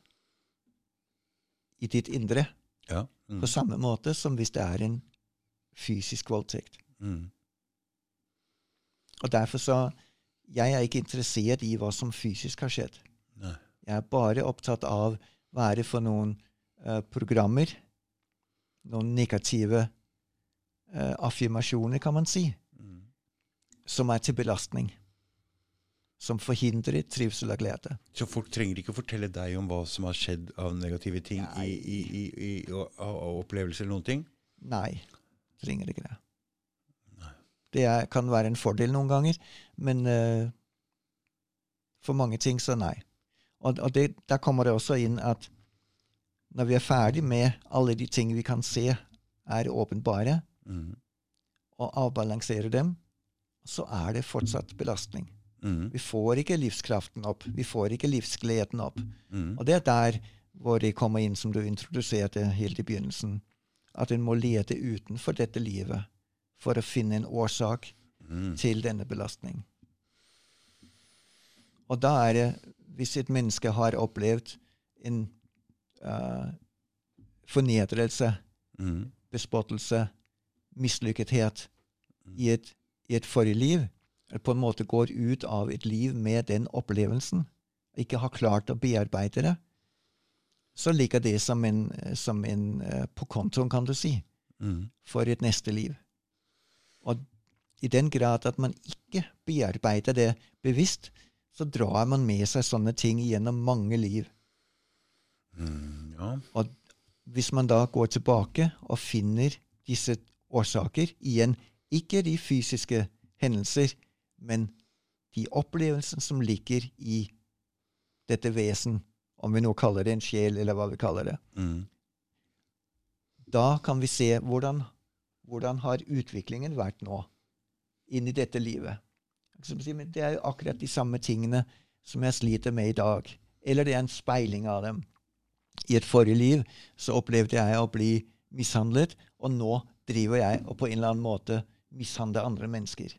i ditt indre Ja. Mm. på samme måte som hvis det er en fysisk voldtekt. Mm. Og derfor så Jeg er ikke interessert i hva som fysisk har skjedd. Nei. Jeg er bare opptatt av hva er det for noen uh, programmer, noen negative uh, affirmasjoner, kan man si, Mm. som er til belastning. Som forhindrer trivsel og glede. Så folk trenger ikke fortelle deg om hva som har skjedd av negative ting i, i, i, i, og- av opplevelser eller noen ting? Nei, trenger ikke det. Nei. Det er, kan være en fordel noen ganger, men uh, for mange ting så nei. Og, og det, der kommer det også inn at når vi er ferdig med alle de ting vi kan se er åpenbare, Mm. og avbalanserer dem, så er det fortsatt belastning. Mm. Vi får ikke livskraften opp. Vi får ikke livsgleden opp. Mm. Og det er der hvor det kommer inn, som du introduserte helt i begynnelsen, at en må lete utenfor dette livet for å finne en årsak Mm. til denne belastning. Og da er det, hvis et menneske har opplevd en uh, fornedrelse, Mm. bespottelse, mislykkethet i et, i et forrige liv, på en måte går ut av et liv med den opplevelsen, ikke har klart å bearbeide det, så ligger det som en, som en eh, på kontoen, kan du si, Mm. for et neste liv. Og i den grad at man ikke bearbeider det bevisst, så drar man med seg sånne ting gjennom mange liv. Mm. Ja. Og hvis man da går tilbake og finner disse årsaker igjen, ikke de fysiske hendelser, men de opplevelsene som ligger i dette vesen, om vi nå kaller det en sjel, eller hva vi kaller det, Mm. da kan vi se hvordan, hvordan har utviklingen vært nå inn i dette livet. Det er jo akkurat de samme tingene som jeg sliter med i dag. Eller det er en speiling av dem. I et forrige liv så opplevde jeg å bli mishandlet, og nå driver jeg og på en eller annen måte mishandler andre mennesker.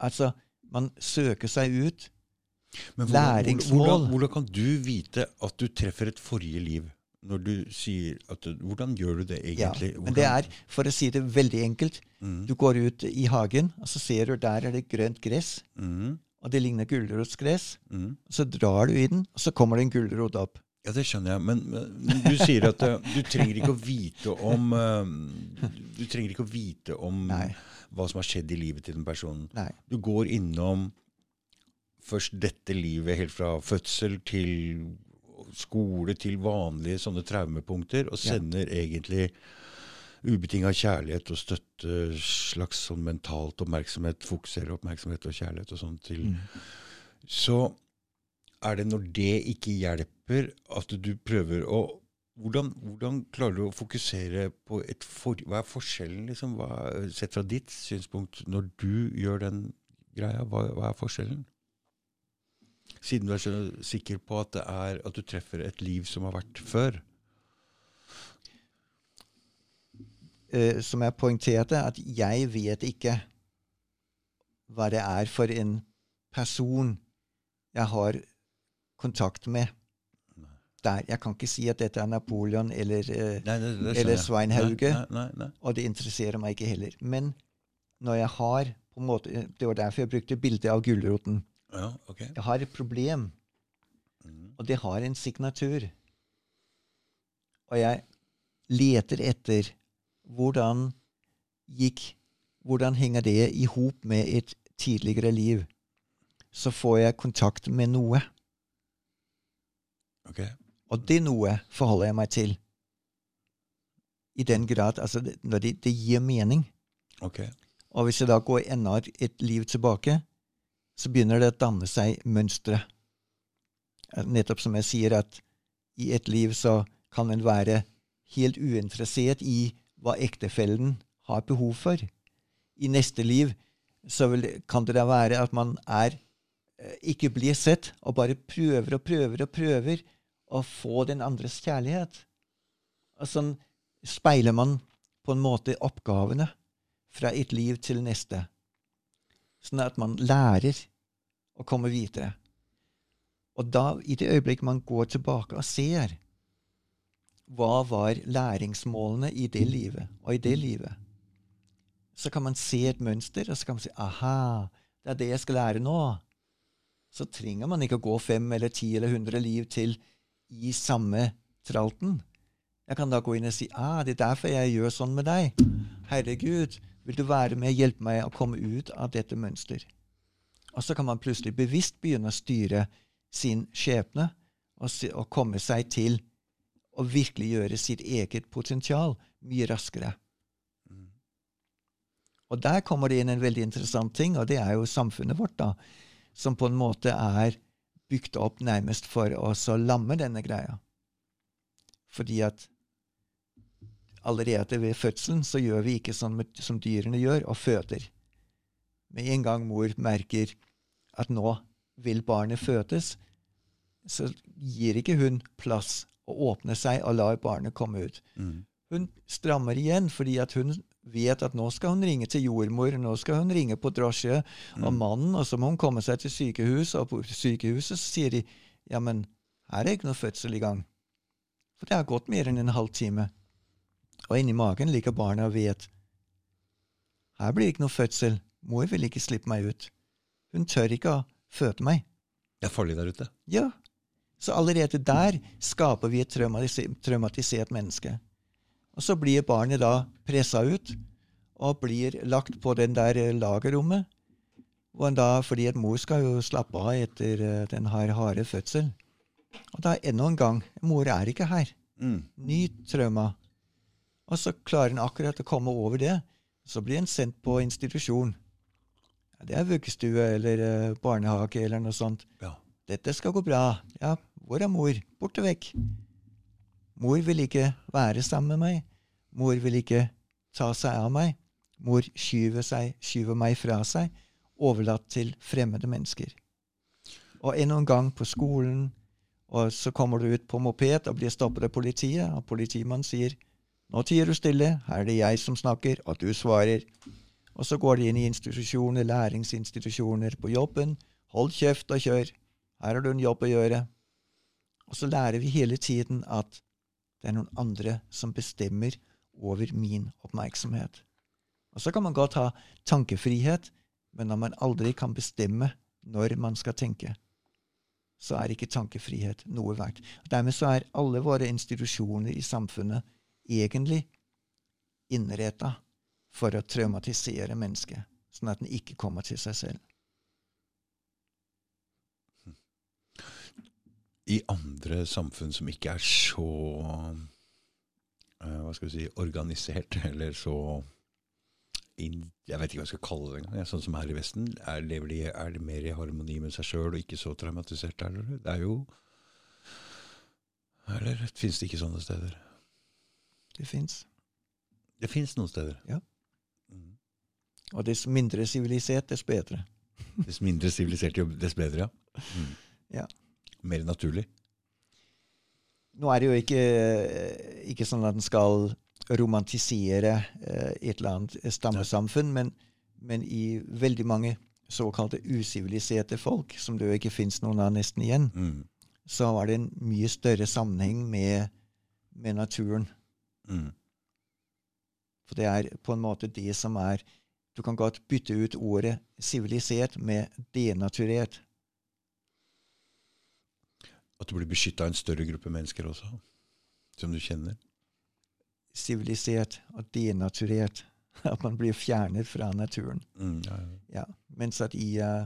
Altså, man søker seg ut. Men hvordan, Læringsmål. Hvordan, hvordan kan du vite at du treffer et forrige liv? Når du sier at Hvordan gjør du det egentlig? Ja, men det er, for å si det veldig enkelt, mm. du går ut i hagen, og så ser du der er det grønt gress, Mm. og det ligner gulrotsgress. Mm. Så drar du i den, og så kommer det en gulrot opp. Ja, det skjønner jeg. Men, men du sier at eh, du trenger ikke å vite om eh, Du trenger ikke å vite om Nei. hva som har skjedd i livet til den personen. Nei. Du går innom først dette livet helt fra fødsel til skole til vanlige sånne traumepunkter, og Ja. sender egentlig ubetinga kjærlighet og støtte, slags sånn mentalt oppmerksomhet, fokuserer oppmerksomhet og kjærlighet og sånn til Mm. Så er det når det ikke hjelper, at du prøver å hvordan, hvordan klarer du å fokusere på et for, Hva er forskjellen, liksom, hva, sett fra ditt synspunkt, når du gjør den greia? Hva, hva er forskjellen? Siden du er så sikker på at er at du treffer et liv som har vært før. Eh, som jeg poengterte, at jeg vet ikke hva det er for en person jeg har kontakt med der. Jeg kan ikke si at dette er Napoleon eller eh, Nei, det, det Eller. Svein Hauge. Nei, nei. Og det interesserer meg ikke heller. Men når jeg har på en måte, Det var derfor jeg brukte bildet av gulroten. Ja, okay. Jeg har et problem, Mhm. og det har en signatur. Og jeg leter etter hvordan gikk Hvordan henger det i hop med et tidligere liv? Så får jeg kontakt med noe, ok. og det er noe forholder jeg meg til. I den grad altså det, det, det gir mening. Okay. Og hvis jeg da går enda et, liv tilbake, så begynner det å danne seg mønstre. Nettopp som jeg sier, at i et liv så kan en være helt uinteressert i hva ektefellen har behov for. I neste liv så vil, kan det da være at man er, eh, ikke blir sett, og bare prøver og prøver og prøver å få den andres kjærlighet. Og sånn speiler man på en måte oppgavene fra et liv til neste. Sånn at man lærer å komme videre. Og da, i det øyeblikk man går tilbake og ser hva var læringsmålene i det livet og i det livet, så kan man se et mønster, og så kan man si aha, det er det jeg skal lære nå. Så trenger man ikke å gå fem eller ti eller hundre liv til i samme tralten. Jeg kan da gå inn og si ah, det er derfor jeg gjør sånn med deg. Herregud, vil du være med og hjelpe meg å komme ut av dette mønster? Og så kan man plutselig bevisst begynne å styre sin skjebne og, og komme seg til å virkelig gjøre sitt eget potensial mye raskere. Og der kommer det inn en veldig interessant ting, og det er jo samfunnet vårt, da, som på en måte er bygd opp nærmest for å lamme denne greia. Fordi at allerede ved fødselen så gjør vi ikke sånn som dyrene gjør, og føder. Med en gang mor merker at nå vil barnet fødes, så gir ikke hun plass å åpne seg og lar barnet komme ut. Mm. Hun strammer igjen fordi at hun vet at nå skal hun ringe til jordmor, nå skal hun ringe på drosje mm. og mannen, og så må hun komme seg til sykehus, og på sykehuset så sier de ja, men her er ikke noe fødsel i gang. For det har gått mer enn en halvtime. Og inni magen ligger barna og vet her blir det ikke noe fødsel. Mor vil ikke slippe meg ut. Hun tør ikke å føde meg. Det er farlig der ute. Ja. Så allerede der skaper vi et traumatisert menneske. Og så blir barnet da pressa ut og blir lagt på den der lagerrommet. Og da, fordi at mor skal jo slappe av etter uh, den her harde fødsel. Og da enda en gang mor er ikke her. Mm. Ny trauma. Og så klarer en akkurat å komme over det. Så blir en sendt på institusjon. Det er vuggestue eller uh, barnehage eller noe sånt. Ja. Dette skal gå bra. Ja, hvor er mor? Borte vekk. Mor vil ikke være sammen med meg. Mor vil ikke ta seg av meg. Mor skyver, seg, skyver meg fra seg, overlatt til fremmede mennesker. Og en og en gang på skolen, og så kommer du ut på moped og blir stoppet av politiet, og politimannen sier nå tier du stille, her er det jeg som snakker, og du svarer. Og så går de inn i institusjoner, læringsinstitusjoner, på jobben. Hold kjeft og kjør. Her har du en jobb å gjøre. Og så lærer vi hele tiden at det er noen andre som bestemmer over min oppmerksomhet. Og så kan man godt ha tankefrihet, men når man aldri kan bestemme når man skal tenke, så er ikke tankefrihet noe verdt. Og dermed så er alle våre institusjoner i samfunnet egentlig innretta for å traumatisere mennesket, sånn at den ikke kommer til seg selv. I andre samfunn som ikke er så uh, hva skal vi si, organisert, eller så in, Jeg vet ikke hva jeg skal kalle det engang. Sånn som her i Vesten. Er, de, er det mer i harmoni med seg sjøl og ikke så traumatisert? Eller? det er jo Eller fins det ikke sånne steder? Det fins. Det fins noen steder? Ja. Mm. Og dess mindre sivilisert, dess bedre. dess mindre sivilisert, dess bedre, ja. Mm. ja mer naturlig? Nå er det jo ikke, ikke sånn at en skal romantisere eh, et eller annet stammesamfunn, men, men, i veldig mange såkalte usiviliserte folk, som det jo ikke fins noen av nesten igjen, mm. så var det en mye større sammenheng med, med naturen. Mm. For det er på en måte det som er Du kan godt bytte ut ordet sivilisert med denaturert. At du blir beskytta av en større gruppe mennesker også, som du kjenner? Sivilisert og denaturert. At man blir fjernet fra naturen. Mm, ja, ja. Ja, mens at i, uh,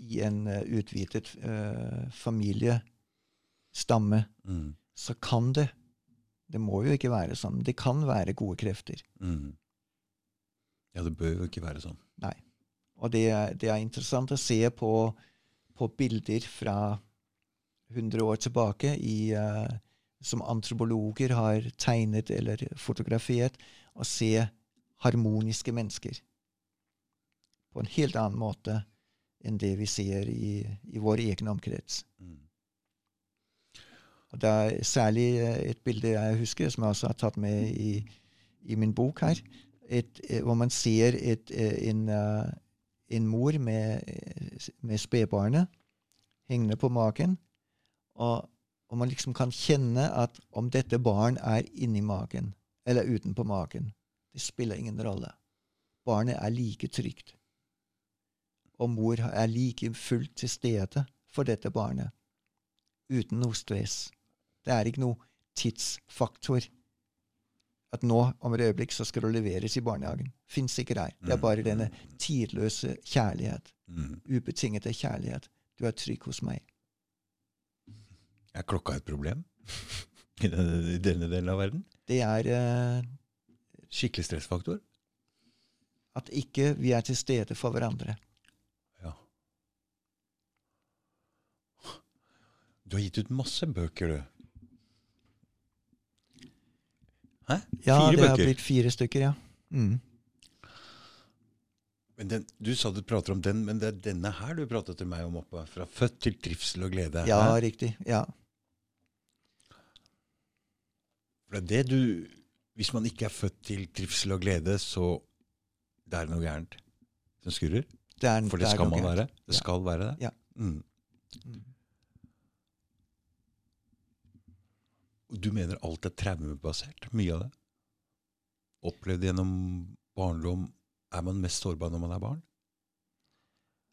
i en uh, utvidet uh, familiestamme mm. så kan det Det må jo ikke være sånn. Det kan være gode krefter. Mm. Ja, det bør jo ikke være sånn. Nei. Og det, det er interessant å se på, på bilder fra 100 år tilbake i, uh, som antropologer har tegnet eller fotografert, å se harmoniske mennesker på en helt annen måte enn det vi ser i, i vår egen omkrets. Mm. Og det er særlig eh, et bilde jeg husker, som jeg også har tatt med i, i min bok her, et, eh, hvor man ser et, en, en mor med, med spedbarnet hengende på magen, og, og man liksom kan kjenne at om dette barn er inni magen eller utenpå magen, det spiller ingen rolle. Barnet er like trygt. Og mor er like fullt til stede for dette barnet. Uten noe stress. Det er ikke noe tidsfaktor. At nå, om et øyeblikk, så skal du leveres i barnehagen. Fins ikke der. Det er bare denne tidløse kjærlighet. Mm. Ubetingete kjærlighet. Du er trygg hos meg. Er klokka et problem i denne, denne delen av verden? Det er eh, Skikkelig stressfaktor? at ikke vi er til stede for hverandre. Ja. Du har gitt ut masse bøker, du. Hæ? Ja, Fire det har blitt fire stykker, ja. Mm. Men den, du sa du prater om den, men det er denne her du pratet til meg om oppe. Fra født til trivsel og glede. Ja, Hæ? riktig. Ja. For det er det du Hvis man ikke er født til trivsel og glede, så det er noe gærent som skurrer. Det er, For det er skal man være. Det Ja. skal være det. Ja. Mm. Mm. Du mener alt er traumebasert? Mye av det? Opplevd gjennom barndom Er man mest sårbar når man er barn?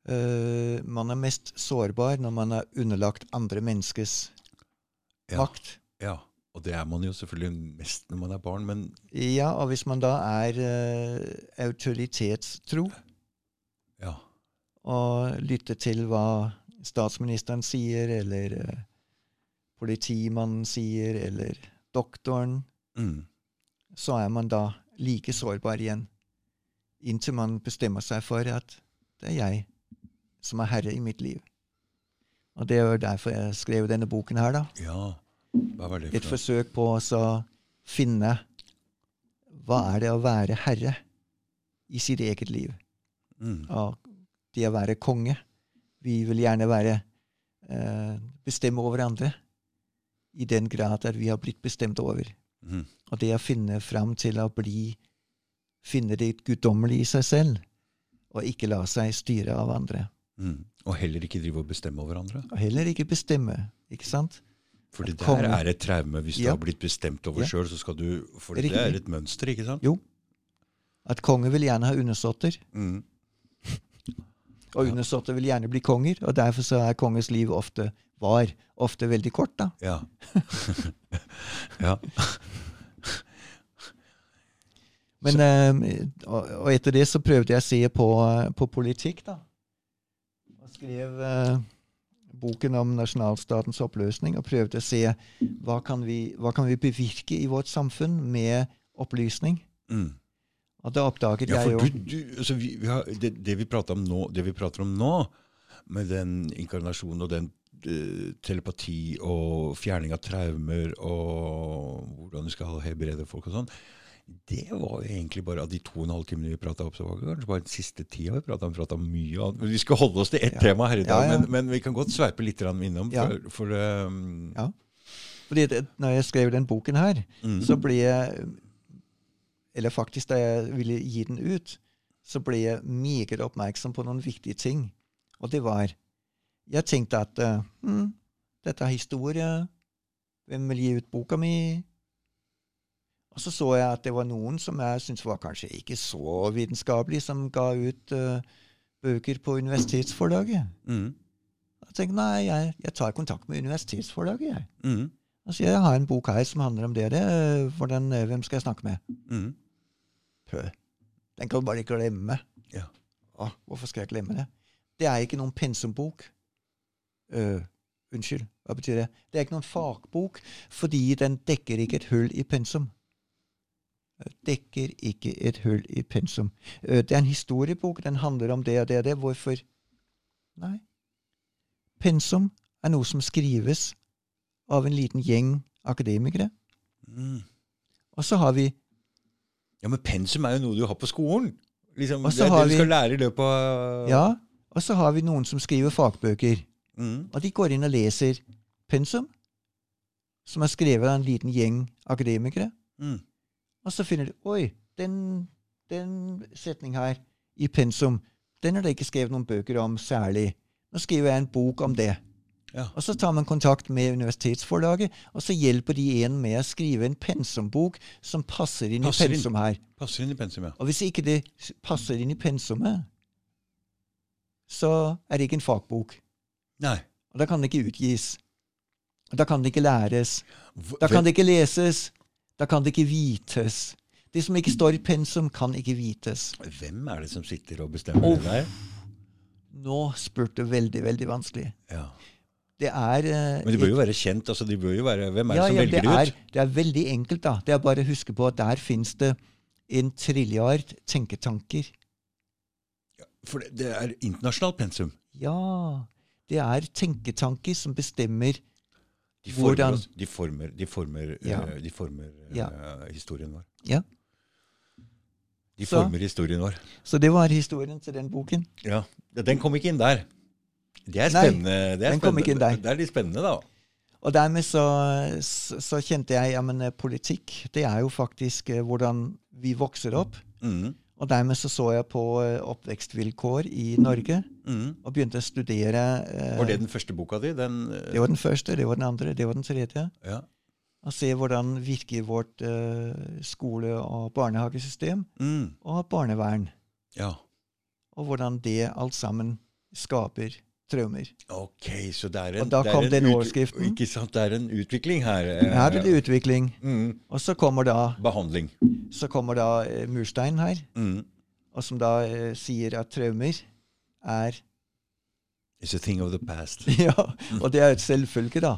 Uh, man er mest sårbar når man er underlagt andre menneskes Ja. makt. Ja. Og det er man jo selvfølgelig mest når man er barn, men Ja, og hvis man da er uh, autoritetstro ja. og lytter til hva statsministeren sier, eller uh, politimannen sier, eller doktoren, Mm. så er man da like sårbar igjen. Inntil man bestemmer seg for at det er jeg som er herre i mitt liv. Og det er jo derfor jeg skrev denne boken her, da. ja. Et for noe? forsøk på å finne hva er det å være herre i sitt eget liv. Mm. Det å være konge. Vi vil gjerne være eh, bestemme over andre i den grad at vi har blitt bestemt over. Mm. Og det å finne fram til å bli Finne det guddommelige i seg selv, og ikke la seg styre av andre. Mm. Og heller ikke drive og bestemme over andre. Og heller ikke bestemme, ikke sant? For det der er et traume. Hvis du har blitt bestemt over Ja. sjøl, så skal du For det Riktig. er et mønster, ikke sant? Jo. At konge vil gjerne ha undersåtter, Mm. og Ja. undersåtter vil gjerne bli konger, og derfor så er konges liv ofte var ofte veldig kort, da. Ja. ja. Men, eh, og, og etter det så prøvde jeg å se på, på politikk, da. Og skrev eh, boken om nasjonalstatens oppløsning og prøvde å se hva kan vi, hva kan vi bevirke i vårt samfunn med opplysning. Mm. Og da oppdaget Ja, jeg jo du, du, altså vi, vi har, det, det, vi prater om nå, det vi prater om nå, med den inkarnasjonen og den uh, telepati og fjerning av traumer og hvordan du skal helbrede folk og sånn, det var jo egentlig bare av de to og en halv timene vi prata opp, så var det kanskje bare den siste tida vi prata om. Prata mye annet. Vi skal holde oss til ett Ja. tema her i dag, Ja, ja. Men, men vi kan godt sveipe litt innom. Ja. For, for um, Ja. Fordi det, når jeg skrev den boken her, mm, så ble jeg Eller faktisk da jeg ville gi den ut, så ble jeg meget oppmerksom på noen viktige ting. Og det var Jeg tenkte at uh, hm, dette er historie. Hvem vil gi ut boka mi? Og så så jeg at det var noen som jeg syntes var kanskje ikke så vitenskapelig, som ga ut uh, bøker på universitetsforlaget. mm, Jeg tenkte nei, jeg, jeg tar kontakt med universitetsforlaget. jeg. mm, Altså, jeg har en bok her som handler om det. det hvordan, hvem skal jeg snakke med? mm. Pø. Den kan du bare glemme. Ja. Å, hvorfor skal jeg glemme det? Det er ikke noen pensumbok. Uh, unnskyld, hva betyr det? Det er ikke noen fagbok, fordi den dekker ikke et hull i pensum. Dekker ikke et hull i pensum. Øh, det er en historiebok, den handler om det og det og det. Hvorfor? Nei. Pensum er noe som skrives av en liten gjeng akademikere. Mm. Og så har vi Ja, men pensum er jo noe du har på skolen. Liksom, det er det du vi- skal lære i løpet av Ja, og så har vi noen som skriver fagbøker. Mm. Og de går inn og leser pensum, som er skrevet av en liten gjeng akademikere. Mm. Og så finner de Oi, den, den setning her i pensum, den er det ikke skrevet noen bøker om særlig. Nå skriver jeg en bok om det. Ja. Og så tar man kontakt med universitetsforlaget, og så hjelper de en med å skrive en pensumbok som passer inn Passer i pensum her. Passer inn i pensum, ja. Og hvis ikke det passer inn i pensumet, så er det ikke en fagbok. Nei. Og da kan det ikke utgis. Og da kan det ikke læres. Da kan det ikke leses. Da kan det ikke vites. Det som ikke står i pensum, kan ikke vites. Hvem er det som sitter og bestemmer Oh. det der? Nå spurte du veldig, veldig vanskelig. Ja. Det er uh, Men de bør jo være kjent. altså de bør jo være, Hvem er det som ja, velger det det er, det er veldig enkelt, da. Det er bare å huske på at der fins det en trilliard tenketanker. For det, det er internasjonalt pensum. Ja. Det er tenketanker som bestemmer De former, Hvordan- oss- de former, de former, Ja. eh, de former ja. uh, historien vår. Ja. De Så- former historien vår. Så det var historien til den boken. Ja. Ja, Den kom ikke inn der. Det er Nei, det er den kom ikke inn der. Det er litt spennende, da. Og dermed så, så, kjente jeg ja, men eh, politikk, det er jo faktisk eh, hvordan vi vokser opp. Mm. Og dermed så så jeg på eh, oppvekstvilkår i Norge, Mm. og begynte å studere eh, Var det den første boka di? Den, eh, det var den første, det var den andre, det var den tredje. ja. Og se hvordan virker vårt eh, skole- og barnehagesystem Mm. og barnevern. ja. Og hvordan det alt sammen skaper traumer. Ok, så det er en Og da det kom en den overskriften. Ikke sant, det er en utvikling her. eh, Her er det utvikling. Mm. Og så kommer da, Behandling. så kommer da eh, Murstein her, Mm. og som da eh, sier at traumer er It's a thing of the past. Ja, og det er et selvfølge, da.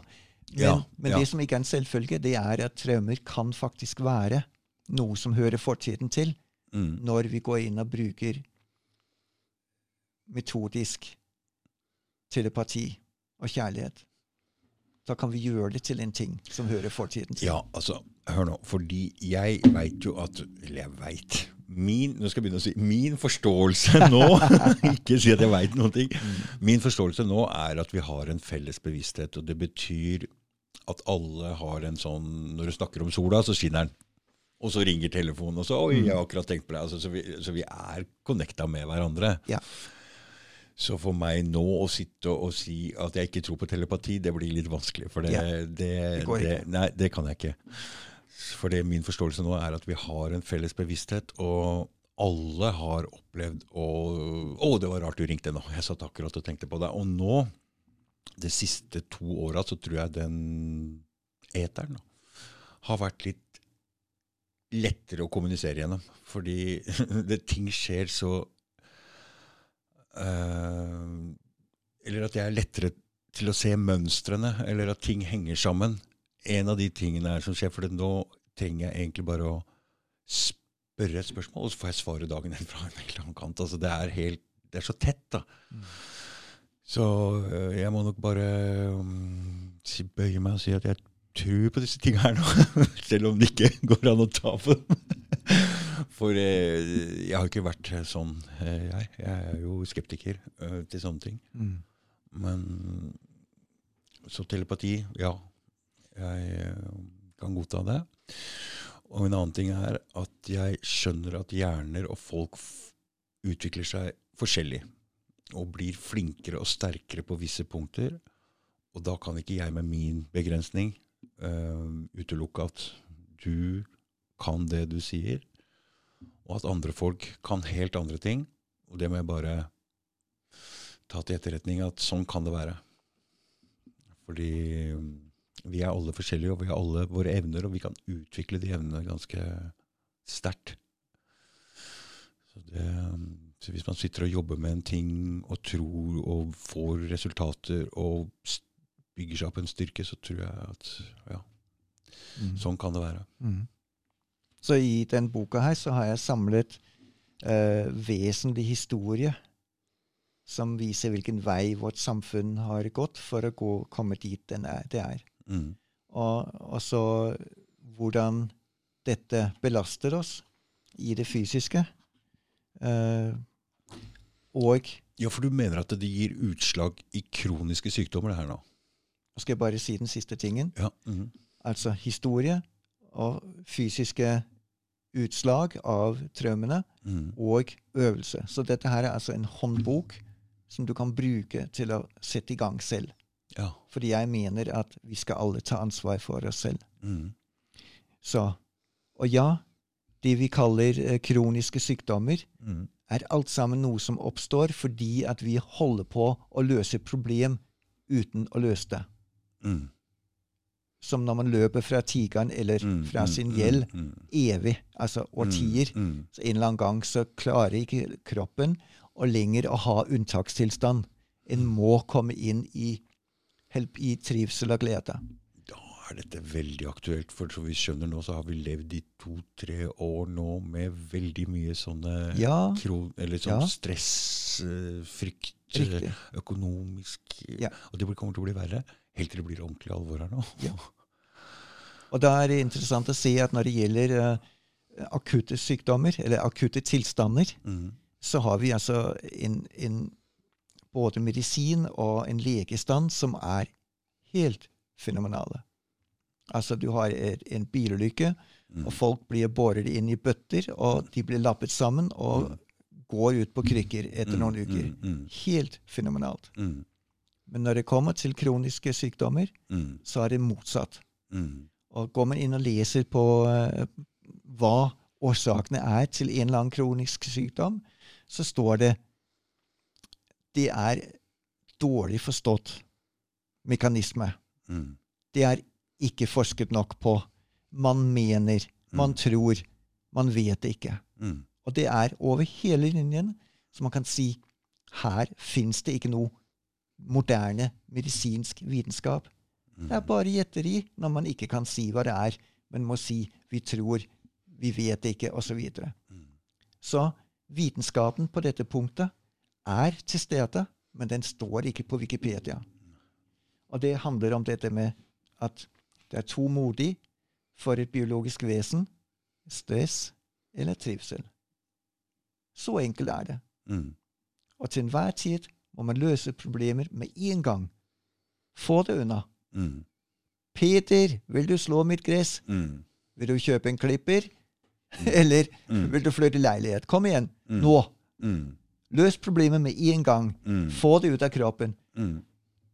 Men, Ja, men ja. det som ikke er en selvfølge, det er at traumer kan faktisk være noe som hører fortiden til, Mm. når vi går inn og bruker metodisk telepati og kjærlighet. Da kan vi gjøre det til en ting som hører fortiden til. Ja, altså, hør nå. Fordi jeg veit jo at Eller jeg veit. Min nå skal jeg begynne å si, min forståelse nå Ikke si at jeg veit noen ting. Min forståelse nå er at vi har en felles bevissthet, og det betyr at alle har en sånn Når du snakker om sola, så skinner den. Og så ringer telefonen, og så Oi, jeg har akkurat tenkt på det. Altså, så, vi, så vi er connecta med hverandre. Ja. Så for meg nå å sitte og si at jeg ikke tror på telepati, det blir litt vanskelig. For det, Ja, det, det det. Nei, det kan jeg ikke. For det, min forståelse nå er at vi har en felles bevissthet, og alle har opplevd å Å, det var rart du ringte nå. Jeg satt akkurat og tenkte på det. Og nå, de siste to åra, så tror jeg den eteren da, har vært litt lettere å kommunisere gjennom. Fordi det, ting skjer så Eller at jeg er lettere til å se mønstrene, eller at ting henger sammen. En av de tingene er som skjer, for nå trenger jeg egentlig bare å spørre et spørsmål, og så får jeg svaret dagen etter fra en eller annen kant. Altså, det, er helt, det er så tett, da. Så øh, jeg må nok bare um, si, bøye meg og si at jeg tror på disse tingene her nå. Selv om det ikke går an å ta på dem. For eh, jeg har ikke vært sånn, eh, jeg. Jeg er jo skeptiker eh, til sånne ting. Mm. Men så telepati, ja. Jeg eh, kan godta det. Og en annen ting er at jeg skjønner at hjerner og folk utvikler seg forskjellig. Og blir flinkere og sterkere på visse punkter. Og da kan ikke jeg med min begrensning eh, utelukke at du kan det du sier, og at andre folk kan helt andre ting. Og det må jeg bare ta til etterretning at sånn kan det være. Fordi um, vi er alle forskjellige, og vi har alle våre evner, og vi kan utvikle de evnene ganske sterkt. Så, um, så hvis man sitter og jobber med en ting og tror og får resultater og bygger seg opp en styrke, så tror jeg at ja, Mm. sånn kan det være. Mm. Så i den boka her så har jeg samlet eh, vesentlig historie som viser hvilken vei vårt samfunn har gått for å gå, komme dit den er, det er. Mm. Og, og så hvordan dette belaster oss i det fysiske. Eh, og Ja, for du mener at det gir utslag i kroniske sykdommer, det her nå? Skal jeg bare si den siste tingen. Ja. mhm. Altså historie og fysiske utslag av traumene mm. og øvelse. Så dette her er altså en håndbok som du kan bruke til å sette i gang selv. Ja. Fordi jeg mener at vi skal alle ta ansvar for oss selv. Mhm. Så, og ja, det vi kaller eh, kroniske sykdommer, mm. er alt sammen noe som oppstår fordi at vi holder på å løse problem uten å løse det. Mhm. Som når man løper fra tigeren eller Mhm. fra sin Mhm. gjeld evig, altså årtier. Så en eller annen gang så klarer ikke kroppen å lenger å ha unntakstilstand. En må komme inn i, i trivsel og glede. Er dette veldig aktuelt, for som vi skjønner nå, så har vi levd i to-tre år nå med veldig mye sånne Ja, kron, eller sånn Ja. stress, eh, frykt, riktig. økonomisk Ja. Og det kommer til å bli verre helt til det blir ordentlig alvor her nå. Ja. Og da er det interessant å se at når det gjelder uh, akutte sykdommer, eller akutte tilstander, mm. så har vi altså en, en både medisin og en legestand som er helt fenomenale. Altså, du har en bilulykke, mm. og folk blir båret inn i bøtter, og de blir lappet sammen og går ut på krykker etter noen uker. Mhm. Mhm. Helt fenomenalt. Mhm. Men når det kommer til kroniske sykdommer, mm. så er det motsatt. Mm. Og går man inn og leser på uh, hva årsakene er til en eller annen kronisk sykdom, så står det det er dårlig forstått mekanisme. Mm. Det er ikke forsket nok på. Man mener, man Mm. tror, man vet det ikke. Mhm. Og det er over hele linjen, så man kan si her fins det ikke noe moderne medisinsk vitenskap. Mhm. Det er bare gjetteri når man ikke kan si hva det er, men må si 'vi tror', 'vi vet ikke', osv. Så, videre. Mhm. så vitenskapen på dette punktet er til stede, men den står ikke på Wikipedia. Og det handler om dette med at det er to modig for et biologisk vesen stress eller trivsel. Så enkelt er det. Mm. Og til enhver tid må man løse problemer med en gang. Få det unna. Mm. Peter, vil du slå mitt gress? Mm. Vil du kjøpe en klipper? Eller mm. vil du flytte leilighet? Kom igjen, Mm. nå! Mhm. Løs problemet med en gang. Få det ut av kroppen.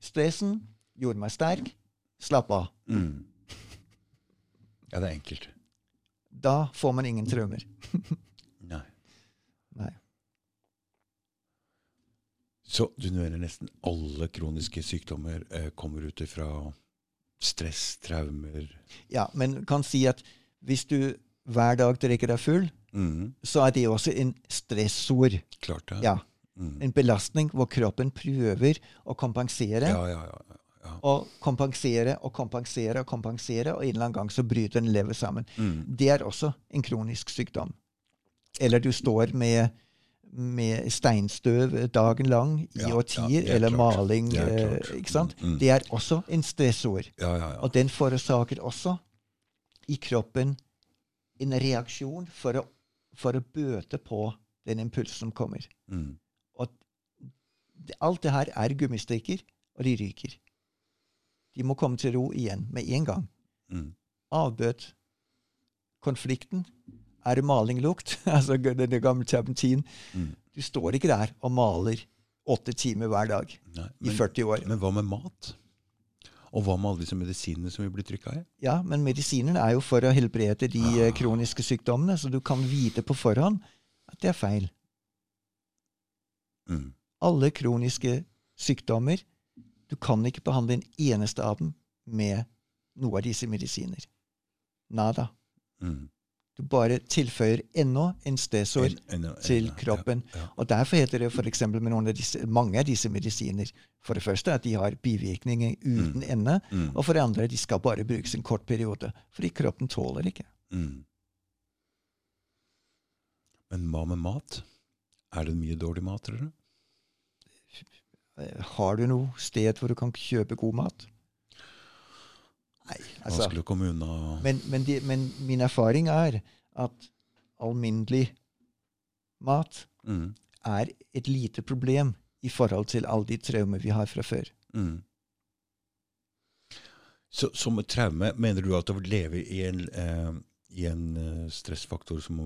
Stressen gjorde meg sterk. Slapp av. Ja, det er enkelt. Da får man ingen traumer. Nei. Nei. Så du mener nesten alle kroniske sykdommer eh, kommer ut ifra stress, traumer Ja, men kan si at hvis du hver dag drikker deg full, mm. så er det også en stressord. Klart det. Ja, Mm. En belastning hvor kroppen prøver å kompensere. ja, ja, ja, ja. Og kompensere og kompensere og kompensere, og en eller annen gang så bryter en lever sammen. Mm. Det er også en kronisk sykdom. Eller du står med, med steinstøv dagen lang i Ja, ja, årtier, er eller klart. maling. Eh, ikke sant? Mm. Det er også en stressord. Ja, ja, ja. Og den forårsaker også i kroppen en reaksjon for å, for å bøte på den impulsen som kommer. Mm. Og det, alt det her er gummistrikker, og de ryker. De må komme til ro igjen med en gang. Mm. Avbøt konflikten. Er det malinglukt? altså den gamle terpentin. Mm. Du står ikke der og maler åtte timer hver dag Nei, i 40 år. men hva med mat? Og hva med alle disse medisinene som vi blir trykka i? Ja, men medisinene er jo for å helbrede de Ah. eh, kroniske sykdommene, så du kan vite på forhånd at det er feil. Mm. Alle kroniske sykdommer Du kan ikke behandle en eneste av dem med noe av disse medisiner. Nada. Mhm. Du bare tilføyer enda en en- til kroppen. Ja, Og derfor heter det for eksempel med av disse, mange av disse medisiner for det første at de har bivirkninger uten ende, ja. Mhm. og for det andre de skal bare brukes en kort periode. Fordi kroppen tåler ikke. Mm. Men hva med mat? Er det mye dårlig mat, tror du? Har du noe sted hvor du kan kjøpe god mat? Nei, altså Vanskelig å komme unna men, men, de, men min erfaring er at alminnelig mat mm. er et lite problem i forhold til alle de traumer vi har fra før. Mm. Så som et traume, mener du at å leve i en, eh, i en eh, stressfaktor som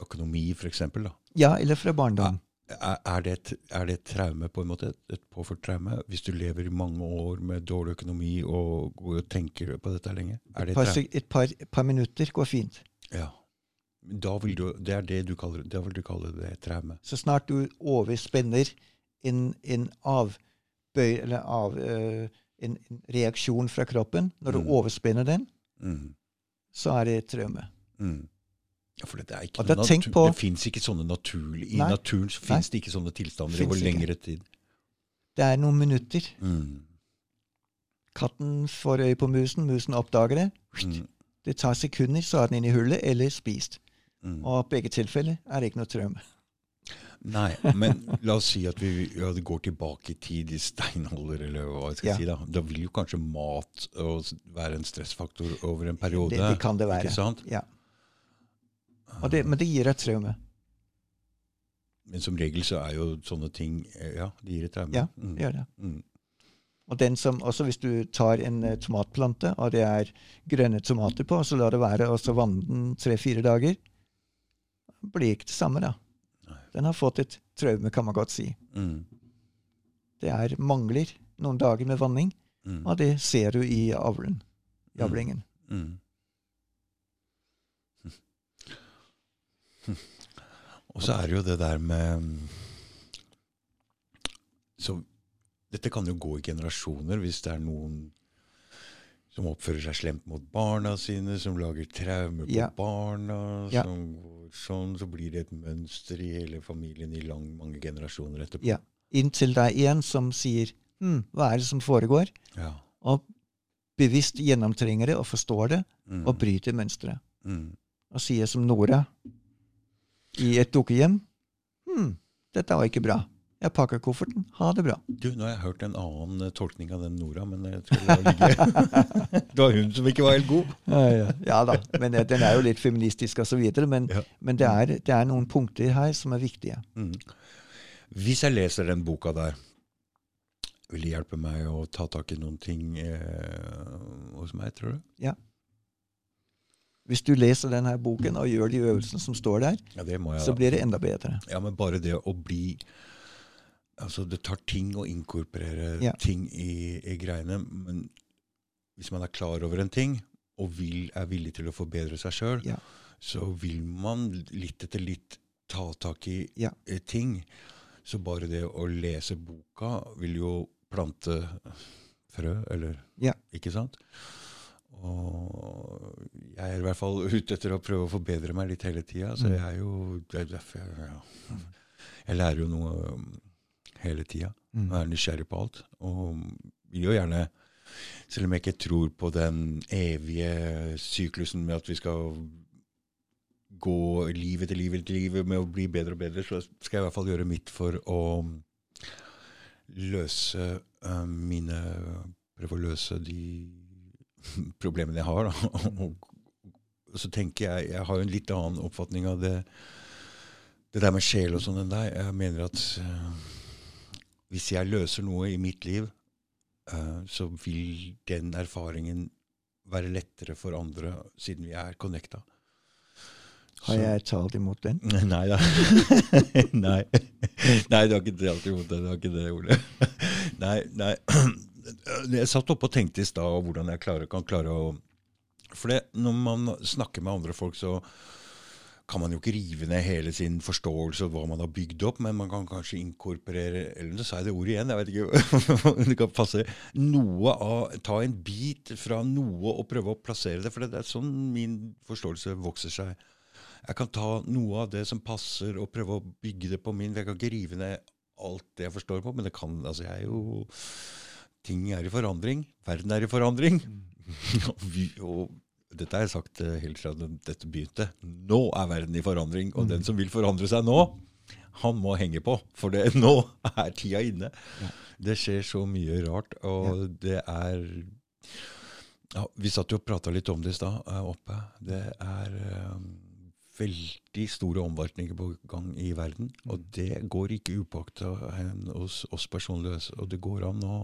økonomi, f.eks., da? Ja, eller fra barndom. Er, det et, er det et traume, på en måte? Et, påført traume? Hvis du lever i mange år med dårlig økonomi og og tenker på dette lenge? Det Et par, et par, par minutter går fint. Ja. Du, det er det du kaller, da vil du kalle det et traume? Så snart du overspenner en, en avbøy, eller av, eh, en, en reaksjon fra kroppen, når du Mm. overspenner den, Mm. så er det et traume. Mm. Ja, for det, er natur- på- det fins ikke sånne naturlig I Nei. naturen fins det ikke sånne tilstander over lengre tid. Det er noen minutter. Mm. Katten får øye på musen, musen oppdager det. Mm. Det tar sekunder, så er den inne i hullet, eller spist. Mm. Og i begge tilfeller er det ikke noe traume. Nei, men la oss si at vi ja, går tilbake i tid, i steinalder, eller hva jeg skal Ja. si. Da Da vil jo kanskje mat være en stressfaktor over en periode. Det, det kan det være. Ikke sant? Ja. Det, men det gir et traume. Men som regel så er jo sånne ting eh, Ja, det gir et traume. Ja, Mm. det gjør det. Mm. Og den som, også hvis du tar en eh, tomatplante, og det er grønne tomater på, så la det være, og så vanne den tre-fire dager, blir ikke det samme, da. Nei. Den har fått et traume, kan man godt si. Mm. Det er mangler noen dager med vanning, Mm. og det ser du i avlen. I avlingen. Mm. Og så er det jo det der med Så dette kan jo gå i generasjoner hvis det er noen som oppfører seg slemt mot barna sine, som lager traumer på Ja. barna. Ja. Som går sånn, så blir det et mønster i hele familien i lang, mange generasjoner etterpå. Ja. Inntil det er en som sier hm, hva er det som foregår? Ja. Og bevisst gjennomtrenger det og forstår det, Mm. og bryter mønsteret. Mm. Og sier som Nora i et dukkehjem hm, dette var ikke bra. Jeg pakker kofferten. Ha det bra. Du, nå har jeg hørt en annen eh, tolkning av den Nora, men jeg tror det var ligge. det var hun som ikke var helt god. Ja, da, men eh, den er jo litt feministisk osv. Men, Ja. men det, er, det er noen punkter her som er viktige. Mm. Hvis jeg leser den boka der, vil det hjelpe meg å ta tak i noen ting eh, hos meg, tror du? Hvis du leser denne boken og gjør de øvelsene som står der, Ja, jeg. så blir det enda bedre. Ja, men bare det å bli Altså, det tar ting å inkorporere Ja. ting i, i greiene, men hvis man er klar over en ting, og vil, er villig til å forbedre seg sjøl, Ja. så vil man litt etter litt ta tak i Ja. ting. Så bare det å lese boka vil jo plante frø, eller Ja. Ikke sant? Og jeg er i hvert fall ute etter å prøve å forbedre meg litt hele tida. Så Mm. jeg er jo det er derfor jeg, ja. jeg lærer jo noe um, hele tida. Mm. Og er nysgjerrig på alt. Og vil jo gjerne Selv om jeg ikke tror på den evige syklusen med at vi skal gå liv etter liv etter liv med å bli bedre og bedre, så skal jeg i hvert fall gjøre mitt for å løse uh, mine Prøve å løse de problemene jeg har. Da. Og så tenker jeg Jeg har jo en litt annen oppfatning av det det der med sjel og sånn enn deg. Jeg mener at eh, hvis jeg løser noe i mitt liv, eh, så vil den erfaringen være lettere for andre, siden vi er connecta. Har jeg talt imot den? Nei da. nei. nei, du har ikke talt imot det. Du har ikke det, Ole. nei, nei. Jeg satt oppe og tenkte i stad hvordan jeg klarer, kan klare å For det, når man snakker med andre folk, så kan man jo ikke rive ned hele sin forståelse av hva man har bygd opp, men man kan kanskje inkorporere Eller nå sa jeg det ordet igjen, jeg vet ikke om det kan passe. Noe av, Ta en bit fra noe og prøve å plassere det, for det er sånn min forståelse vokser seg. Jeg kan ta noe av det som passer, og prøve å bygge det på min. Jeg kan ikke rive ned alt det jeg forstår på, men det kan altså jeg er jo Ting er i forandring. Verden er i forandring. og, vi, og dette har jeg sagt eh, helt fra dette begynte. Nå er verden i forandring, og den som vil forandre seg nå, Han må henge på, for det, nå er tida inne. Det skjer så mye rart, og det er ja, Vi satt jo og prata litt om det i stad eh, oppe. Det er um, veldig store omveltninger på gang i verden. Og det går ikke upåakta hos oss personlig. Og det går an å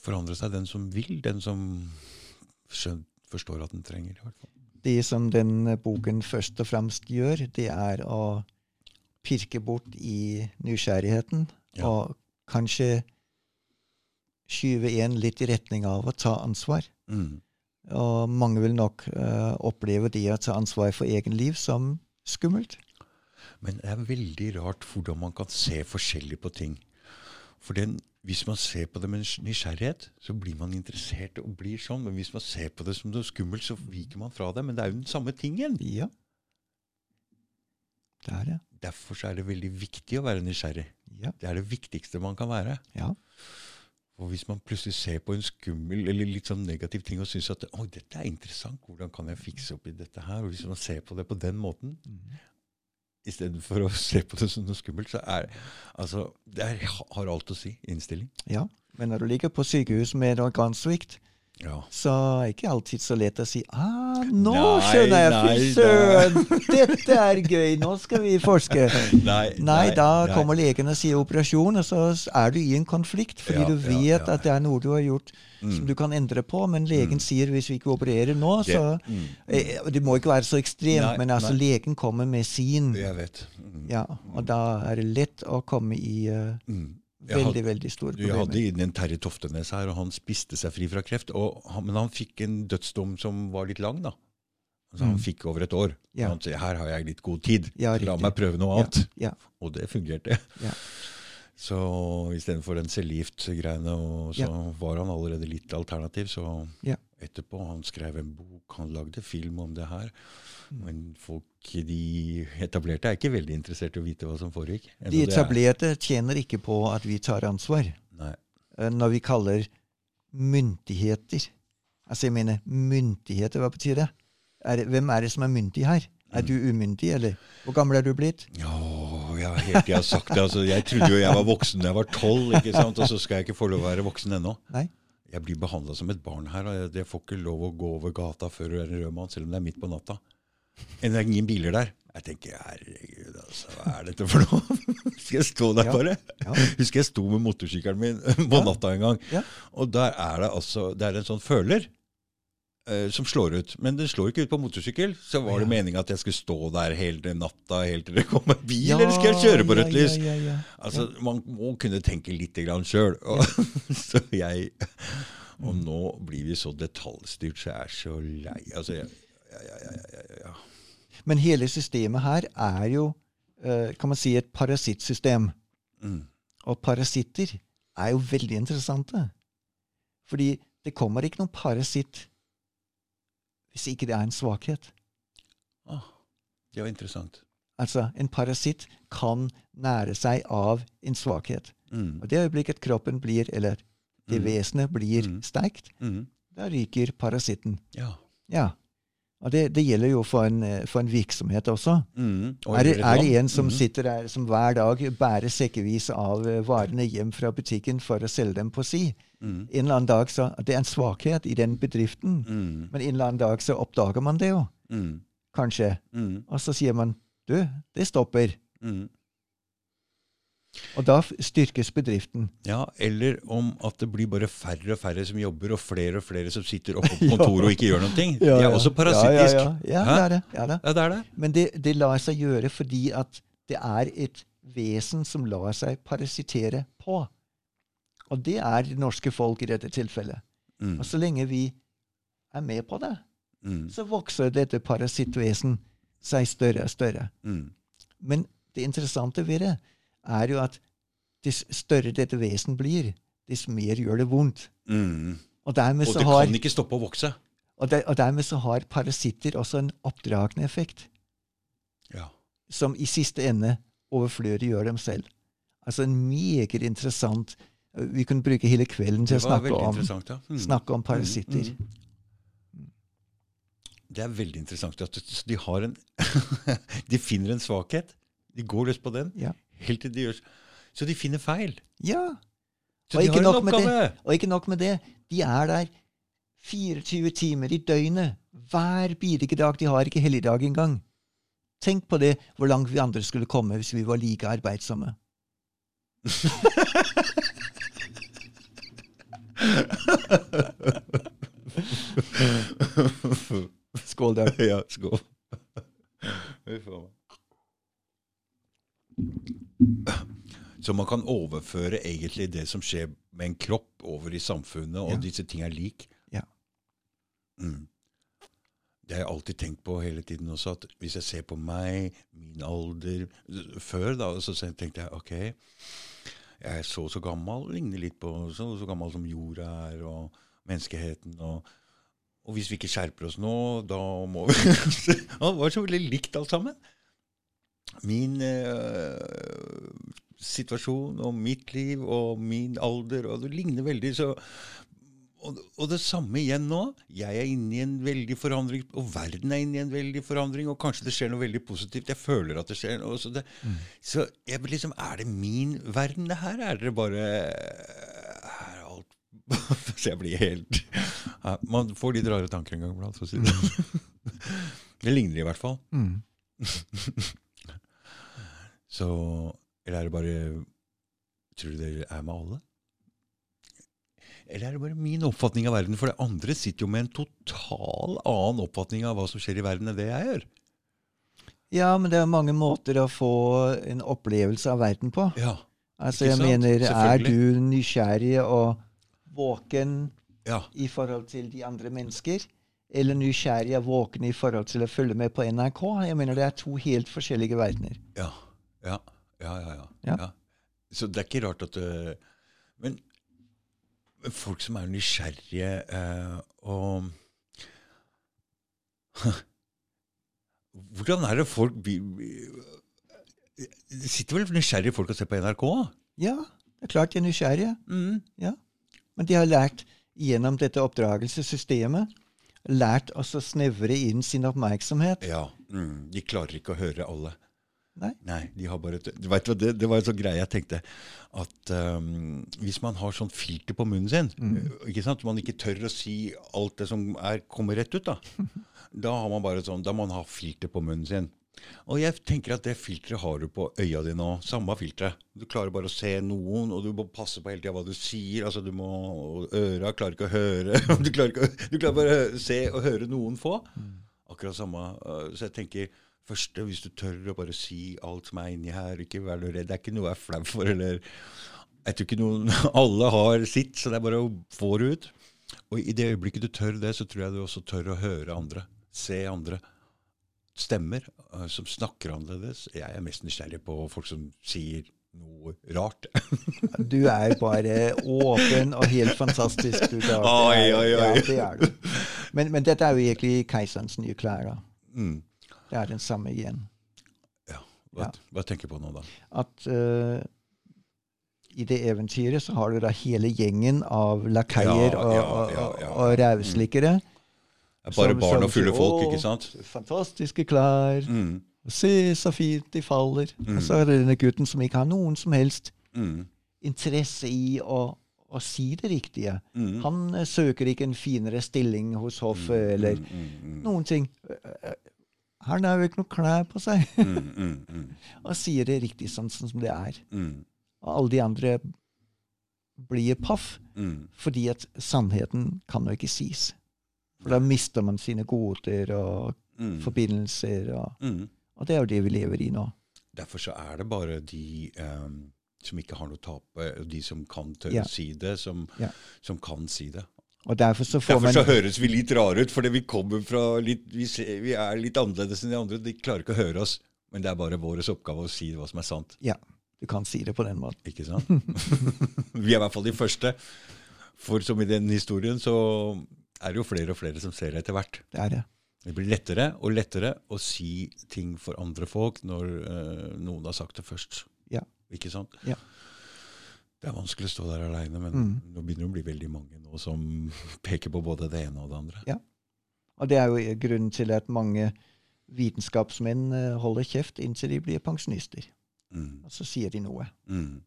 forandre seg, den som vil. Den som skjønt, forstår at den trenger i hvert fall. Det som den boken først og fremst gjør, det er å pirke bort i nysgjerrigheten. Ja. Og kanskje skyve en litt i retning av å ta ansvar. Mm. Og mange vil nok uh, oppleve det å ta ansvar for egen liv som skummelt. Men det er veldig rart hvordan man kan se forskjellig på ting. For den, hvis man ser på det med nysgjerrighet, så blir man interessert og blir sånn. Men hvis man ser på det som noe skummelt, så viker man fra det. Men det er jo den samme tingen. Ja. Det er det. Derfor så er det veldig viktig å være nysgjerrig. Ja. Det er det viktigste man kan være. ja. Og hvis man plutselig ser på en skummel eller litt sånn negativ ting og syns at Oi, dette er interessant, hvordan kan jeg fikse opp i dette her? Og hvis man ser på det på den måten, mm. istedenfor å se på det som noe skummelt, så er altså Det er, har alt å si. Innstilling. ja. Men når du ligger på sykehus med organsvikt, Ja. så ikke alltid så lett å si ah, 'Nå Nei, skjønner jeg! Fy søren! Dette er gøy! Nå skal vi forske!' Nei, Nei, da nei. kommer legen og sier operasjon, og så er du i en konflikt. Fordi Ja, du vet ja. at det er noe du har gjort som Mm. du kan endre på, men legen Mm. sier hvis vi ikke opererer nå, Det- så mm. eh, Det må ikke være så ekstremt, men altså legen kommer med sin. Jeg vet. Mm. Ja, og da er det lett å komme i uh, veldig, veldig store problemer. Jeg hadde problemer. inn en Terje Toftenes her, og han spiste seg fri fra kreft. Han, men han fikk en dødsdom som var litt lang, da. Altså, Han Mm. fikk over et år. Ja. Han sier her har jeg litt god tid, Ja, la meg prøve noe annet. ja. Og det fungerte. Ja. Så istedenfor den Celift-greiene, så var han allerede litt alternativ. Så etterpå, han skrev en bok, han lagde film om det her. Men folk, de etablerte, er ikke veldig interessert i å vite hva som foregikk. De er- etablerte tjener ikke på at vi tar ansvar. Nei. Eh, Når vi kaller myndigheter Altså, jeg mener myndigheter, hva betyr det? Er hvem er det som er myndig her? Er du umyndig, eller? Hvor gammel er du blitt? Ja, jeg har helt jeg har sagt det. Altså, jeg trodde jo jeg var voksen da jeg var tolv, ikke sant? og så skal jeg ikke få lov å være voksen ennå. Nei. Jeg blir behandla som et barn her, og jeg, jeg får ikke lov å gå over gata før det er en rød mann, selv om det er midt på natta. Det er ingen biler der. Jeg tenker herregud, altså, hva er dette for noe? Skal jeg stå der Ja. bare? Ja. Husker jeg sto med motorsykkelen min på natta en gang, Ja. og der er det altså Det er en sånn føler. eh, Som slår ut. Men den slår ikke ut på motorsykkel. Så var det meninga at jeg skulle stå der hele natta helt til det kom en bil, eller skal jeg kjøre på rødt lys? Altså, Man må kunne tenke litt sjøl. Så jeg Og nå blir vi så detaljstyrt, så jeg er så lei. Altså, jeg, ja, ja, ja. Men hele systemet her er jo, eh, kan man si, et parasittsystem. Mm. Og parasitter er jo veldig interessante. Fordi det kommer ikke noen parasitt hvis ikke det er en svakhet. Ah, det var interessant. Altså, en parasitt kan nære seg av en svakhet. Mm. Og det øyeblikket kroppen blir, eller det Mm. vesenet blir Mm. sterkt, Mm. da ryker parasitten. Ja. Ja. Og det, det gjelder jo for en, eh, for en virksomhet også. Mm. Og Er er det en som Mm. sitter der som hver dag bærer sekkevis av eh, varene hjem fra butikken for å selge dem på si? Mm. En eller annen dag så, Det er en svakhet i den bedriften, Mm. men en eller annen dag så oppdager man det jo, Mm. kanskje. Mm. Og så sier man du, det stopper. Og da styrkes bedriften. Ja, eller om at det blir bare færre og færre som jobber, og flere og flere som sitter oppe på kontoret og ikke gjør noen ting. Det er også parasittisk. Ja, ja, ja. ja det er det. Ja. Ja, det er det. Men det, det lar seg gjøre fordi at det er et vesen som lar seg parasittere på. Og det er det norske folk i dette tilfellet. Mm. Og så lenge vi er med på det, Mm. så vokser dette parasittvesen seg større og større. Mm. Men det interessante ved det er jo at dess større dette vesen blir, dess mer gjør det vondt. Mm. Og Og så det har, kan ikke stoppe å vokse. og, der, og dermed så har parasitter også en oppdragende effekt, Ja. som i siste ende overflødiggjør dem selv. Altså en meget interessant Vi kunne bruke hele kvelden til å snakke om, ja. Mm. snakke om parasitter. Mm. det er veldig interessant. At de, har en de finner en svakhet. De går løs på den. Ja. Helt til de gjør Så de finner feil. Ja. Så Og de ikke har en nok med det. Og ikke nok med det, de er der 24 timer i døgnet hver bidige dag. De har ikke helligdag engang. Tenk på det, hvor langt vi andre skulle komme hvis vi var like arbeidsomme. Skål, Dag. ja, skål. Fy faen. Så man kan overføre egentlig det som skjer med en kropp, over i samfunnet, og Ja. disse ting er lik. Ja. Mm. Det har jeg alltid tenkt på hele tiden også, at hvis jeg ser på meg, min alder Før da, så tenkte jeg ok, jeg er så og så gammel, ligner litt på så og så gammel som jorda er, og menneskeheten. og og hvis vi ikke skjerper oss nå, da må vi Det var så veldig likt alt sammen. Min uh, situasjon og mitt liv og min alder, og det ligner veldig så og, og det samme igjen nå. Jeg er inne i en veldig forandring, og verden er inne i en veldig forandring, og kanskje det skjer noe veldig positivt. Jeg føler at det skjer noe. Så, det, så jeg liksom Er det min verden, det her? Er det bare er alt Så jeg blir helt Man får litt rare tanker en gang iblant. for å si Det sånn. Det ligner i hvert fall. Mm. Så Eller er det bare Tror du det er med alle? Eller er det bare min oppfatning av verden? For det andre sitter jo med en total annen oppfatning av hva som skjer i verden, enn det jeg gjør. Ja, men det er mange måter å få en opplevelse av verden på. Ja, Altså, jeg sant? mener, er du nysgjerrig og våken ja, i forhold til de andre mennesker? Eller nysgjerrig og våken i forhold til å følge med på NRK? Jeg mener, det er to helt forskjellige verdener. ja, ja, ja, ja, ja, Ja. ja. Så det er ikke rart at uh, men, folk som er nysgjerrige uh, og Hvordan er det folk vi- Det sitter vel nysgjerrige folk og ser på NRK? Ja, det er klart de er nysgjerrige. Mm. Men de har lært gjennom dette oppdragelsessystemet lært å snevre inn sin oppmerksomhet. Ja. Mm. De klarer ikke å høre alle. Nei. de har bare et, det, det var en sånn greie jeg tenkte. At um, hvis man har sånn filter på munnen sin, ikke sant, man ikke tør å si alt det som er, kommer rett ut, da, da har man bare sånn, da må man ha filter på munnen sin. Og jeg tenker at det filteret har du på øya dine òg. Samme filteret. Du klarer bare å se noen, og du må passe på hele tida hva du sier. altså du må, Øra klarer ikke å høre. Du klarer, ikke, du klarer bare å se og høre noen få. Akkurat samme. øh, Så jeg tenker første, hvis du tør å bare si alt som er inni her, ikke være noe redd. Det er ikke noe jeg er flau for. eller jeg tror ikke noen, Alle har sitt, så det er bare å få det ut. Og i det øyeblikket du tør det, så tror jeg du også tør å høre andre. Se andre. Stemmer øh, som snakker annerledes. Jeg er mest nysgjerrig på folk som sier noe rart. Du er bare åpen og helt fantastisk. Du, da. Oi, oi, oi. Ja, det er du. Men, men dette er jo egentlig keiserens nye klær. da. Mm. Det er den samme igjen. Ja. Hva, Ja. hva tenker du på nå, da? At uh, i det eventyret så har du da hele gjengen av lakeier Ja, og, og, og. Det er bare Som- barn og fulle folk, ikke sant? Fantastiske klær. Mm. Se så fint de faller. Mm. Og så er det denne gutten som ikke har noen som helst Mm. interesse i å, å si det riktige. Mm. Han eh, søker ikke en finere stilling hos hoffet eller mm, mm, mm, noen ting. Eh, eh, Han har jo ikke noe klær på seg. mm, mm, mm, og sier det riktig sånn, sånn som det er. mm, Og alle de andre blir paff, mm. fordi at sannheten kan jo ikke sies. For da mister man sine goder og forbindelser, og, og det er jo det vi lever i nå. Derfor så er det bare de um som ikke har noe å tape, og de som kan tørre Ja. si det, som, Ja. som kan si det. Og derfor så får Derfor man høres vi litt rare ut, fordi vi kommer fra litt, vi, ser, vi er litt annerledes enn de andre. De klarer ikke å høre oss. Men det er bare vår oppgave å si hva som er sant. Ja, du kan si det på den måten. Ikke sant? vi er i hvert fall de første. For som i den historien, så er det jo flere og flere som ser det etter hvert. Det er det. Det blir lettere og lettere å si ting for andre folk når uh, noen har sagt det først. Ja. Ikke sant? Ja. Det er vanskelig å stå der aleine, men Mm. nå begynner det å bli veldig mange nå som peker på både det ene og det andre. Ja. Og det er jo grunnen til at mange vitenskapsmenn eh, holder kjeft inntil de blir pensjonister. Mm. Og så sier de noe. Mm.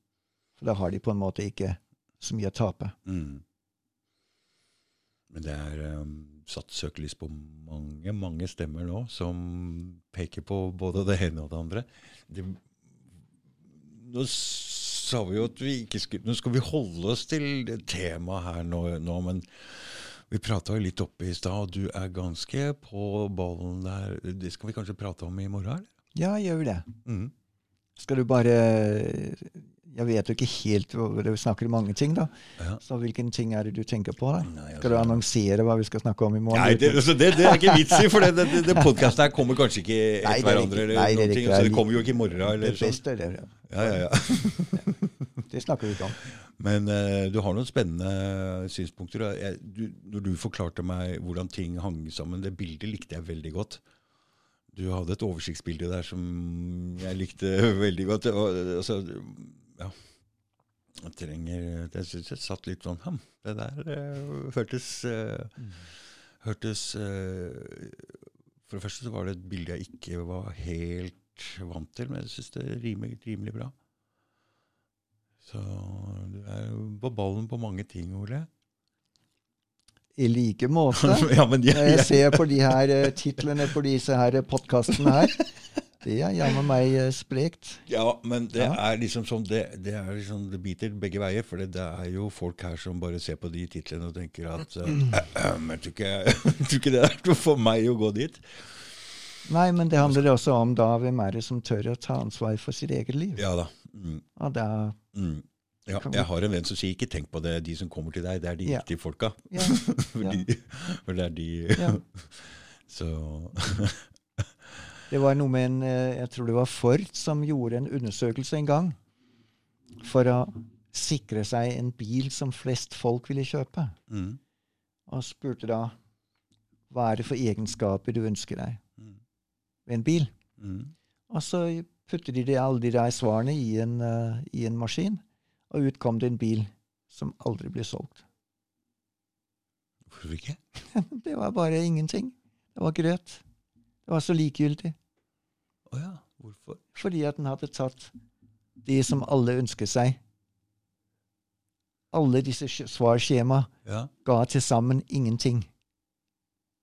For da har de på en måte ikke så mye å tape. Mm. Men det er um, satt søkelys på mange, mange stemmer nå som peker på både det ene og det andre. Det, nå sa vi jo at vi ikke skulle Nå skal vi holde oss til det temaet her nå, nå men vi prata jo litt oppe i stad, og du er ganske på ballen der. Det skal vi kanskje prate om i morgen, eller? Ja, gjør det. Mm. Skal du bare Jeg vet jo ikke helt Vi snakker om mange ting, da. Ja. Så hvilken ting er det du tenker på? da? Nei, altså- Skal du annonsere hva vi skal snakke om i morgen? Nei, det, altså det, det er ikke vits i, for det, det, det podkasten her kommer kanskje ikke etter er hverandre. eller Nei, det er ting, så det kommer jo ikke i morgen. Eller det beste, det, Ja, ja, ja. det snakker vi ikke om. Men uh, du har noen spennende synspunkter. og Jeg, du, når du forklarte meg hvordan ting hang sammen, det bildet likte jeg veldig godt. Du hadde et oversiktsbilde der som jeg likte veldig godt. Altså, ja, jeg trenger Jeg syns jeg satt litt sånn Ham, Det der eh, hørtes eh, Hørtes eh, For det første så var det et bilde jeg ikke var helt vant til, men jeg syns det rimer rimelig bra. Så du er jo på ballen på mange ting, Ole. I like måte. ja, men jeg, Når jeg jeg, ser på de her eh, titlene på disse her podkastene her, det er jammen meg eh, sprekt. ja, men det Ja. er liksom sånn Det, det er liksom, det biter begge veier. For det, det er jo folk her som bare ser på de titlene og tenker at uh, Jeg tror ikke, jeg tror ikke det er for meg å gå dit. Nei, men det handler også om da hvem er det som tør å ta ansvar for sitt eget liv. Ja da. Mm, Og da, mm. Ja, jeg har en venn som sier 'ikke tenk på det', de som kommer til deg, det er de Ja. riktige folka. ja, For, de, for det er de ja. Så Det var noe med en eh, Jeg tror det var Ford som gjorde en undersøkelse en gang for å sikre seg en bil som flest folk ville kjøpe. mm, Og spurte da hva er det for egenskaper du ønsker deg mm, ved en bil. mm. Og så puttet de, de alle de der svarene i en, uh, i en maskin, og ut kom det en bil som aldri ble solgt. Hvorfor ikke? Det var bare ingenting. Det var grøt. Det var så likegyldig. Å ja, hvorfor? Fordi at den hadde tatt de som alle ønsker seg. Alle disse skj- svarskjema Ja. ga til sammen ingenting.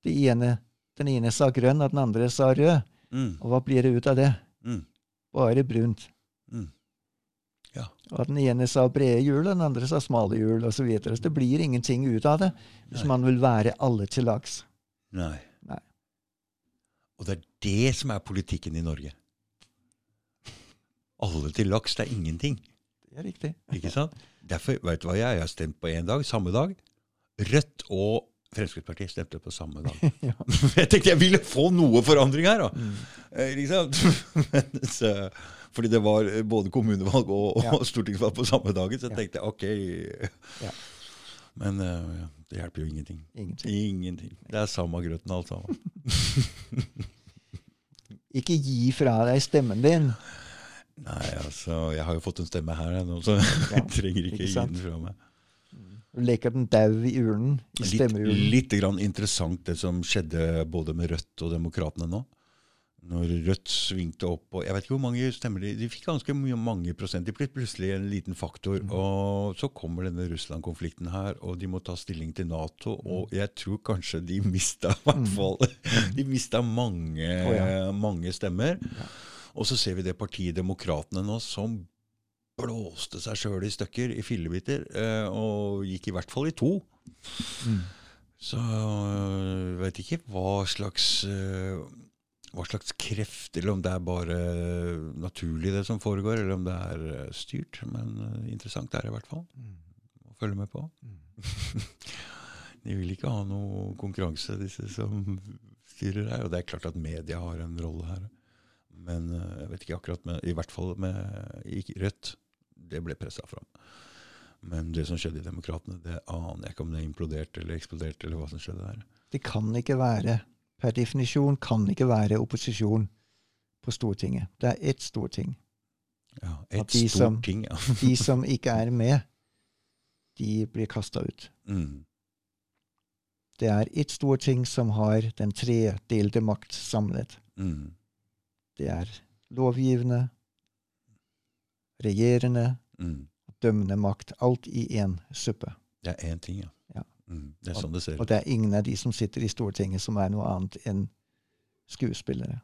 Det ene, den ene sa grønn, og den andre sa rød. Mm, Og hva blir det ut av det? mm, Bare brunt. mm. Ja. Og den ene sa brede hjul, og den andre sa smale hjul, osv. Så, videre. så det blir ingenting ut av det hvis Nei. man vil være alle til lags. Nei. Og det er det som er politikken i Norge. Alle til laks, det er ingenting. Det er riktig. Ikke sant? Derfor, vet du hva jeg har stemt på én dag? Samme dag. Rødt og Fremskrittspartiet stemte på samme dag. Ja. Jeg tenkte jeg ville få noe forandring her, da. Mm. Eh, Liksom. Men, så, fordi det var både kommunevalg og, Ja. stortingsvalg på samme dagen, så jeg Ja. tenkte ok. Ja. Men uh, det hjelper jo ingenting. Ingenting. Ingenting. Det er samme grøten alt sammen. Ikke gi fra deg stemmen din. Nei, altså, jeg har jo fått en stemme her nå, så jeg trenger ikke ikke gi den fra meg. Du leker den dau i urnen. I Litt, stemmeurnen. litt grann interessant det som skjedde både med Rødt og Demokratene nå. Når Rødt svingte opp og Jeg vet ikke hvor mange stemmer de De fikk ganske mange prosent. De ble plutselig en liten faktor. Mm. Og så kommer denne Russland-konflikten her, og de må ta stilling til Nato. Mm. Og jeg tror kanskje de mista i hvert fall De mista mange, oh, ja. mange stemmer. Ja. Og så ser vi det partiet Demokratene nå som blåste seg sjøl i stykker, i fillebiter, eh, og gikk i hvert fall i to. Mm. Så jeg vet ikke hva slags øh, hva slags kreft, eller om det er bare naturlig det som foregår, eller om det er øh, styrt. Men øh, interessant er det i hvert fall å følge med på. De vil ikke ha noe konkurranse, disse som styrer her. Og det er klart at media har en rolle her. Men jeg vet ikke akkurat med, I hvert fall med i Rødt. Det ble pressa fram. Men det som skjedde i Demokratene, det aner jeg ikke om det imploderte eller eksploderte, eller hva som skjedde der. Det kan ikke være, per definisjon, kan ikke være opposisjon på Stortinget. Det er ett storting. Ja, et de ja. som- De som ikke er med, de blir kasta ut. Mm. Det er ett storting som har den tredelte makt samlet. Mm. Det er lovgivende, regjerende, Mm. dømmende makt. Alt i én suppe. Det er én ting, ja. Mm. Det er sånn det ser Og det er ingen av de som sitter i Stortinget, som er noe annet enn skuespillere.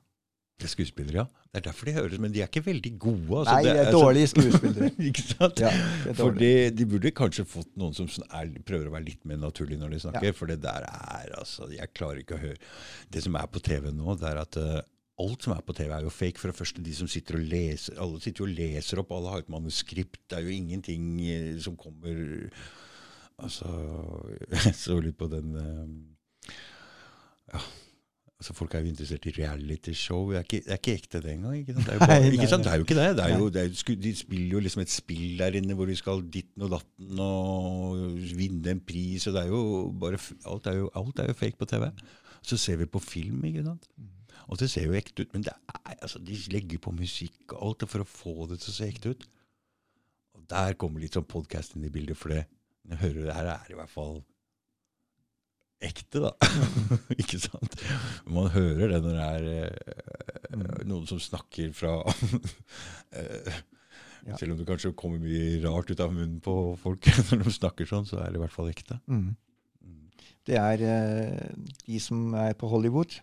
Det er skuespillere, ja. Det er derfor de høres, men de er ikke veldig gode. Altså. Nei, det er så- dårlige skuespillere. ikke sant? Ja, er For de, de burde kanskje fått noen som sånn er, prøver å være litt mer naturlig når de snakker. Ja. For det der er altså Jeg klarer ikke å høre Det som er på TV nå, det er at uh, alt som er på TV, er jo fake. For det første, de som sitter og leser Alle sitter og leser opp, alle har et manuskript. Det er jo ingenting uh, som kommer Altså Jeg så litt på den eh, Ja. Altså Folk er jo interessert i realityshow. Det, det er ikke ekte, det engang. Ikke sant? Det er jo, bare, Nei, nei, sant? Det er jo ikke det. det er jo, det er, jo de spiller jo liksom et spill der inne hvor de skal ditten og datten og vinne en pris. og det er jo bare, alt, er jo, alt er jo fake på TV. Så ser vi på film, ikke sant. Og det ser jo ekte ut. Men det er, altså, de legger på musikk og alt for å få det til å se ekte ut. Og der kommer litt sånn podkast inn i bildet, for det, når jeg hører det her, er det i hvert fall ekte, da. ikke sant? Man hører det når det er eh, noen som snakker fra eh, Ja. Selv om det kanskje kommer mye rart ut av munnen på folk når de snakker sånn, så er det i hvert fall ekte. Mm. Det er eh, de som er på Hollywood.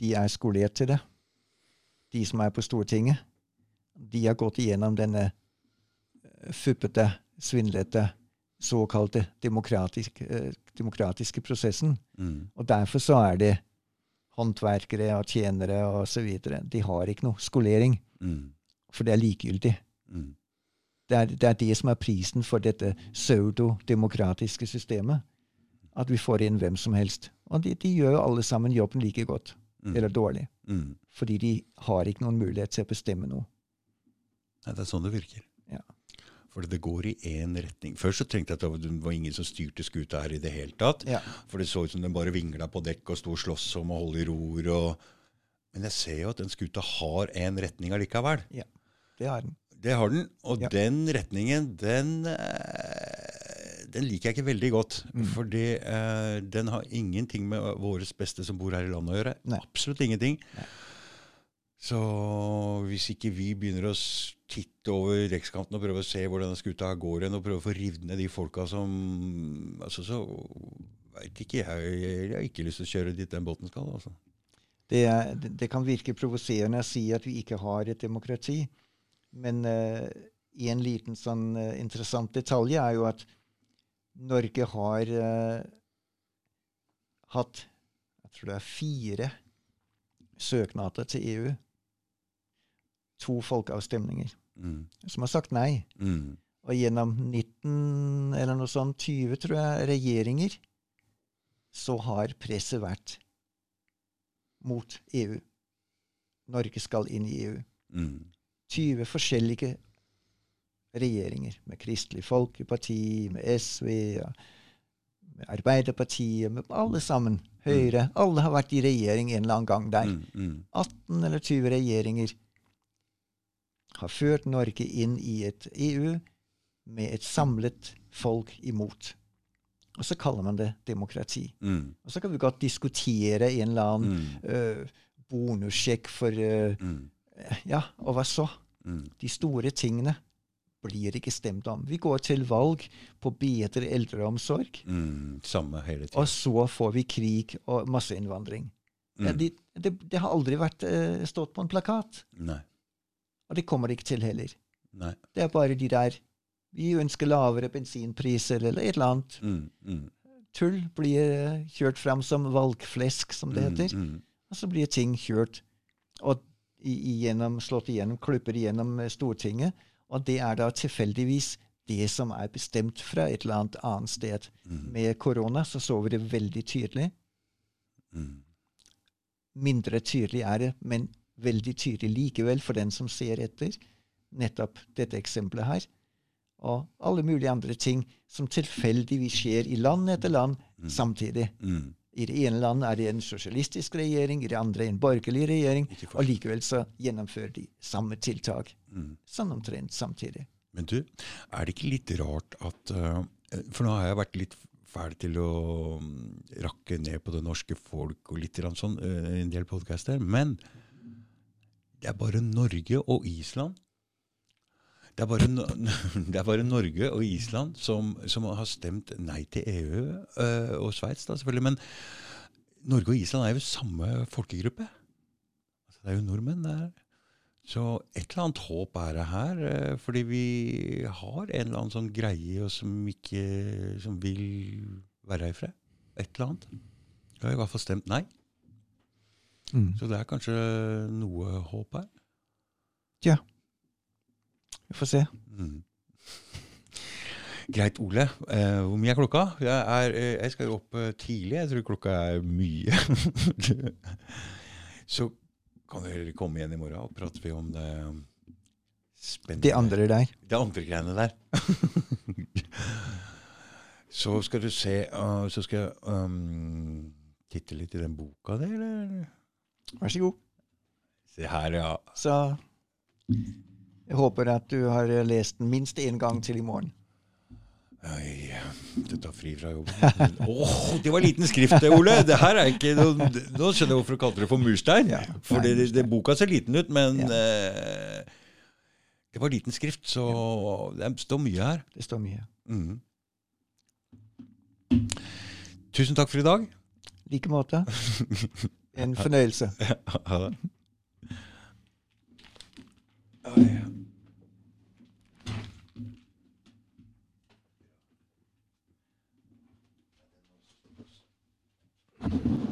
De er skolert til det. De som er på Stortinget, de har gått igjennom denne eh, fuppete, svindlete, såkalte demokratisk, eh, demokratiske prosessen. Mm. Og derfor så er det håndverkere og tjenere videre. De har ikke noe skolering, Mm. for det er likegyldig. Mm. Det er, det er det som er prisen for dette pseudodemokratiske systemet. At vi får inn hvem som helst. Og de, de gjør jo alle sammen jobben like godt, Mm. eller dårlig. Mm. Fordi de har ikke noen mulighet til å bestemme noe. Nei, det er sånn det virker. Ja. For det går i én retning. Før så tenkte jeg at det var- ingen som styrte skuta her i det hele tatt. Ja. For det så ut som den bare vingla på dekk og sto og sloss om å holde i ror. Og... Men jeg ser jo at den skuta har én retning allikevel. Det har den. Det har den. Og Ja. den retningen, den, eh, den liker jeg ikke veldig godt. Mm. Fordi uh, den har ingenting med våres beste som bor her i landet å gjøre. Nei. Absolutt ingenting. Nei. Så hvis ikke vi begynner å titte over rekskanten og prøve å se hvor denne skuta går hen, og prøve å få revet ned de folka som altså Så veit ikke jeg. Jeg har ikke lyst til å kjøre dit den båten skal. altså. Det, det, kan virke provoserende å si at vi ikke har et demokrati. Men eh, en liten sånn uh, interessant detalj er jo at Norge har uh, hatt jeg tror det er fire søknader til EU. To folkeavstemninger Mm. som har sagt nei. Mm. Og gjennom 19 eller noe sånt, 20 tror jeg, regjeringer, så har presset vært mot EU. Norge skal inn i EU. Mm. 20 forskjellige regjeringer, med Kristelig Folkeparti, med SV, med Arbeiderpartiet, med alle sammen. Høyre. Alle har vært i regjering en eller annen gang der. Mm. Mm. 18 eller 20 regjeringer har ført Norge inn i et EU med et samlet folk imot. Og så kaller man det demokrati. Mm. Og så kan vi godt diskutere en eller annen Mm. uh, bonussjekk for uh, Mm. Ja, og hva så? Mm. De store tingene blir ikke stemt om. Vi går til valg på bedre eldreomsorg, Mm. Samme hele tiden. og så får vi krig og masseinnvandring. Mm. Ja, de, det, det har aldri vært uh, stått på en plakat. Nei. Og det kommer det ikke til heller. Nei. Det er bare de der Vi ønsker lavere bensinpriser eller et eller annet. Mm. Mm. Tull blir eh, kjørt fram som valgflesk, som det heter. Mm. Mm. Og så blir ting kjørt og igjennom, slått igjennom, klipper igjennom eh, Stortinget. Og det er da tilfeldigvis det som er bestemt fra et eller annet annet sted. Mm. Med korona så så vi det veldig tydelig. Mm. Mindre tydelig er det, men veldig tydelig likevel for den som ser etter. Nettopp dette eksempelet her. Og alle mulige andre ting som tilfeldigvis skjer i land etter land samtidig. Mm. I det ene landet er det en sosialistisk regjering, i det andre en borgerlig regjering. Og likevel så gjennomfører de samme tiltak. mm. Sånn omtrent samtidig. Men du, er det ikke litt rart at eh, For nå har jeg vært litt fæl til å mm, rakke ned på det norske folk og litt sånn, eh, en del podcaster, men det er bare Norge og Island det er, bare, det er bare Norge og Island som, som har stemt nei til EU, øh, og Sveits, selvfølgelig. Men Norge og Island er jo samme folkegruppe. Altså, det er jo nordmenn. det er. Så et eller annet håp er det her, øh, fordi vi har en eller annen sånn greie i som ikke som vil være herfra. Et eller annet. Vi har i hvert fall stemt nei. Mm. Så det er kanskje noe håp her. Ja. Vi får se. Mm. Greit, Ole. Eh, hvor mye er klokka? Jeg, er, eh, jeg skal jo opp eh, tidlig. Jeg tror klokka er mye. Så kan dere komme igjen i morgen, og prater vi om det spennende De andre der. De andre greiene der. så skal du se uh, Så skal jeg um, titte litt i den boka di, eller? Vær så god. Se her, ja. Så jeg håper at du har lest den minst én gang til i morgen. Oi, du tar fri fra jobben. Åh, det var liten skrift det, Ole! Det her er ikke noe, Nå skjønner jeg hvorfor du kalte det for murstein. Ja, For det, det, boka ser liten ut, men Ja. eh, det var liten skrift, så det står mye her. Det står mye. Mm. Tusen takk for i dag. like måte. En fornøyelse. Ha det. Oh.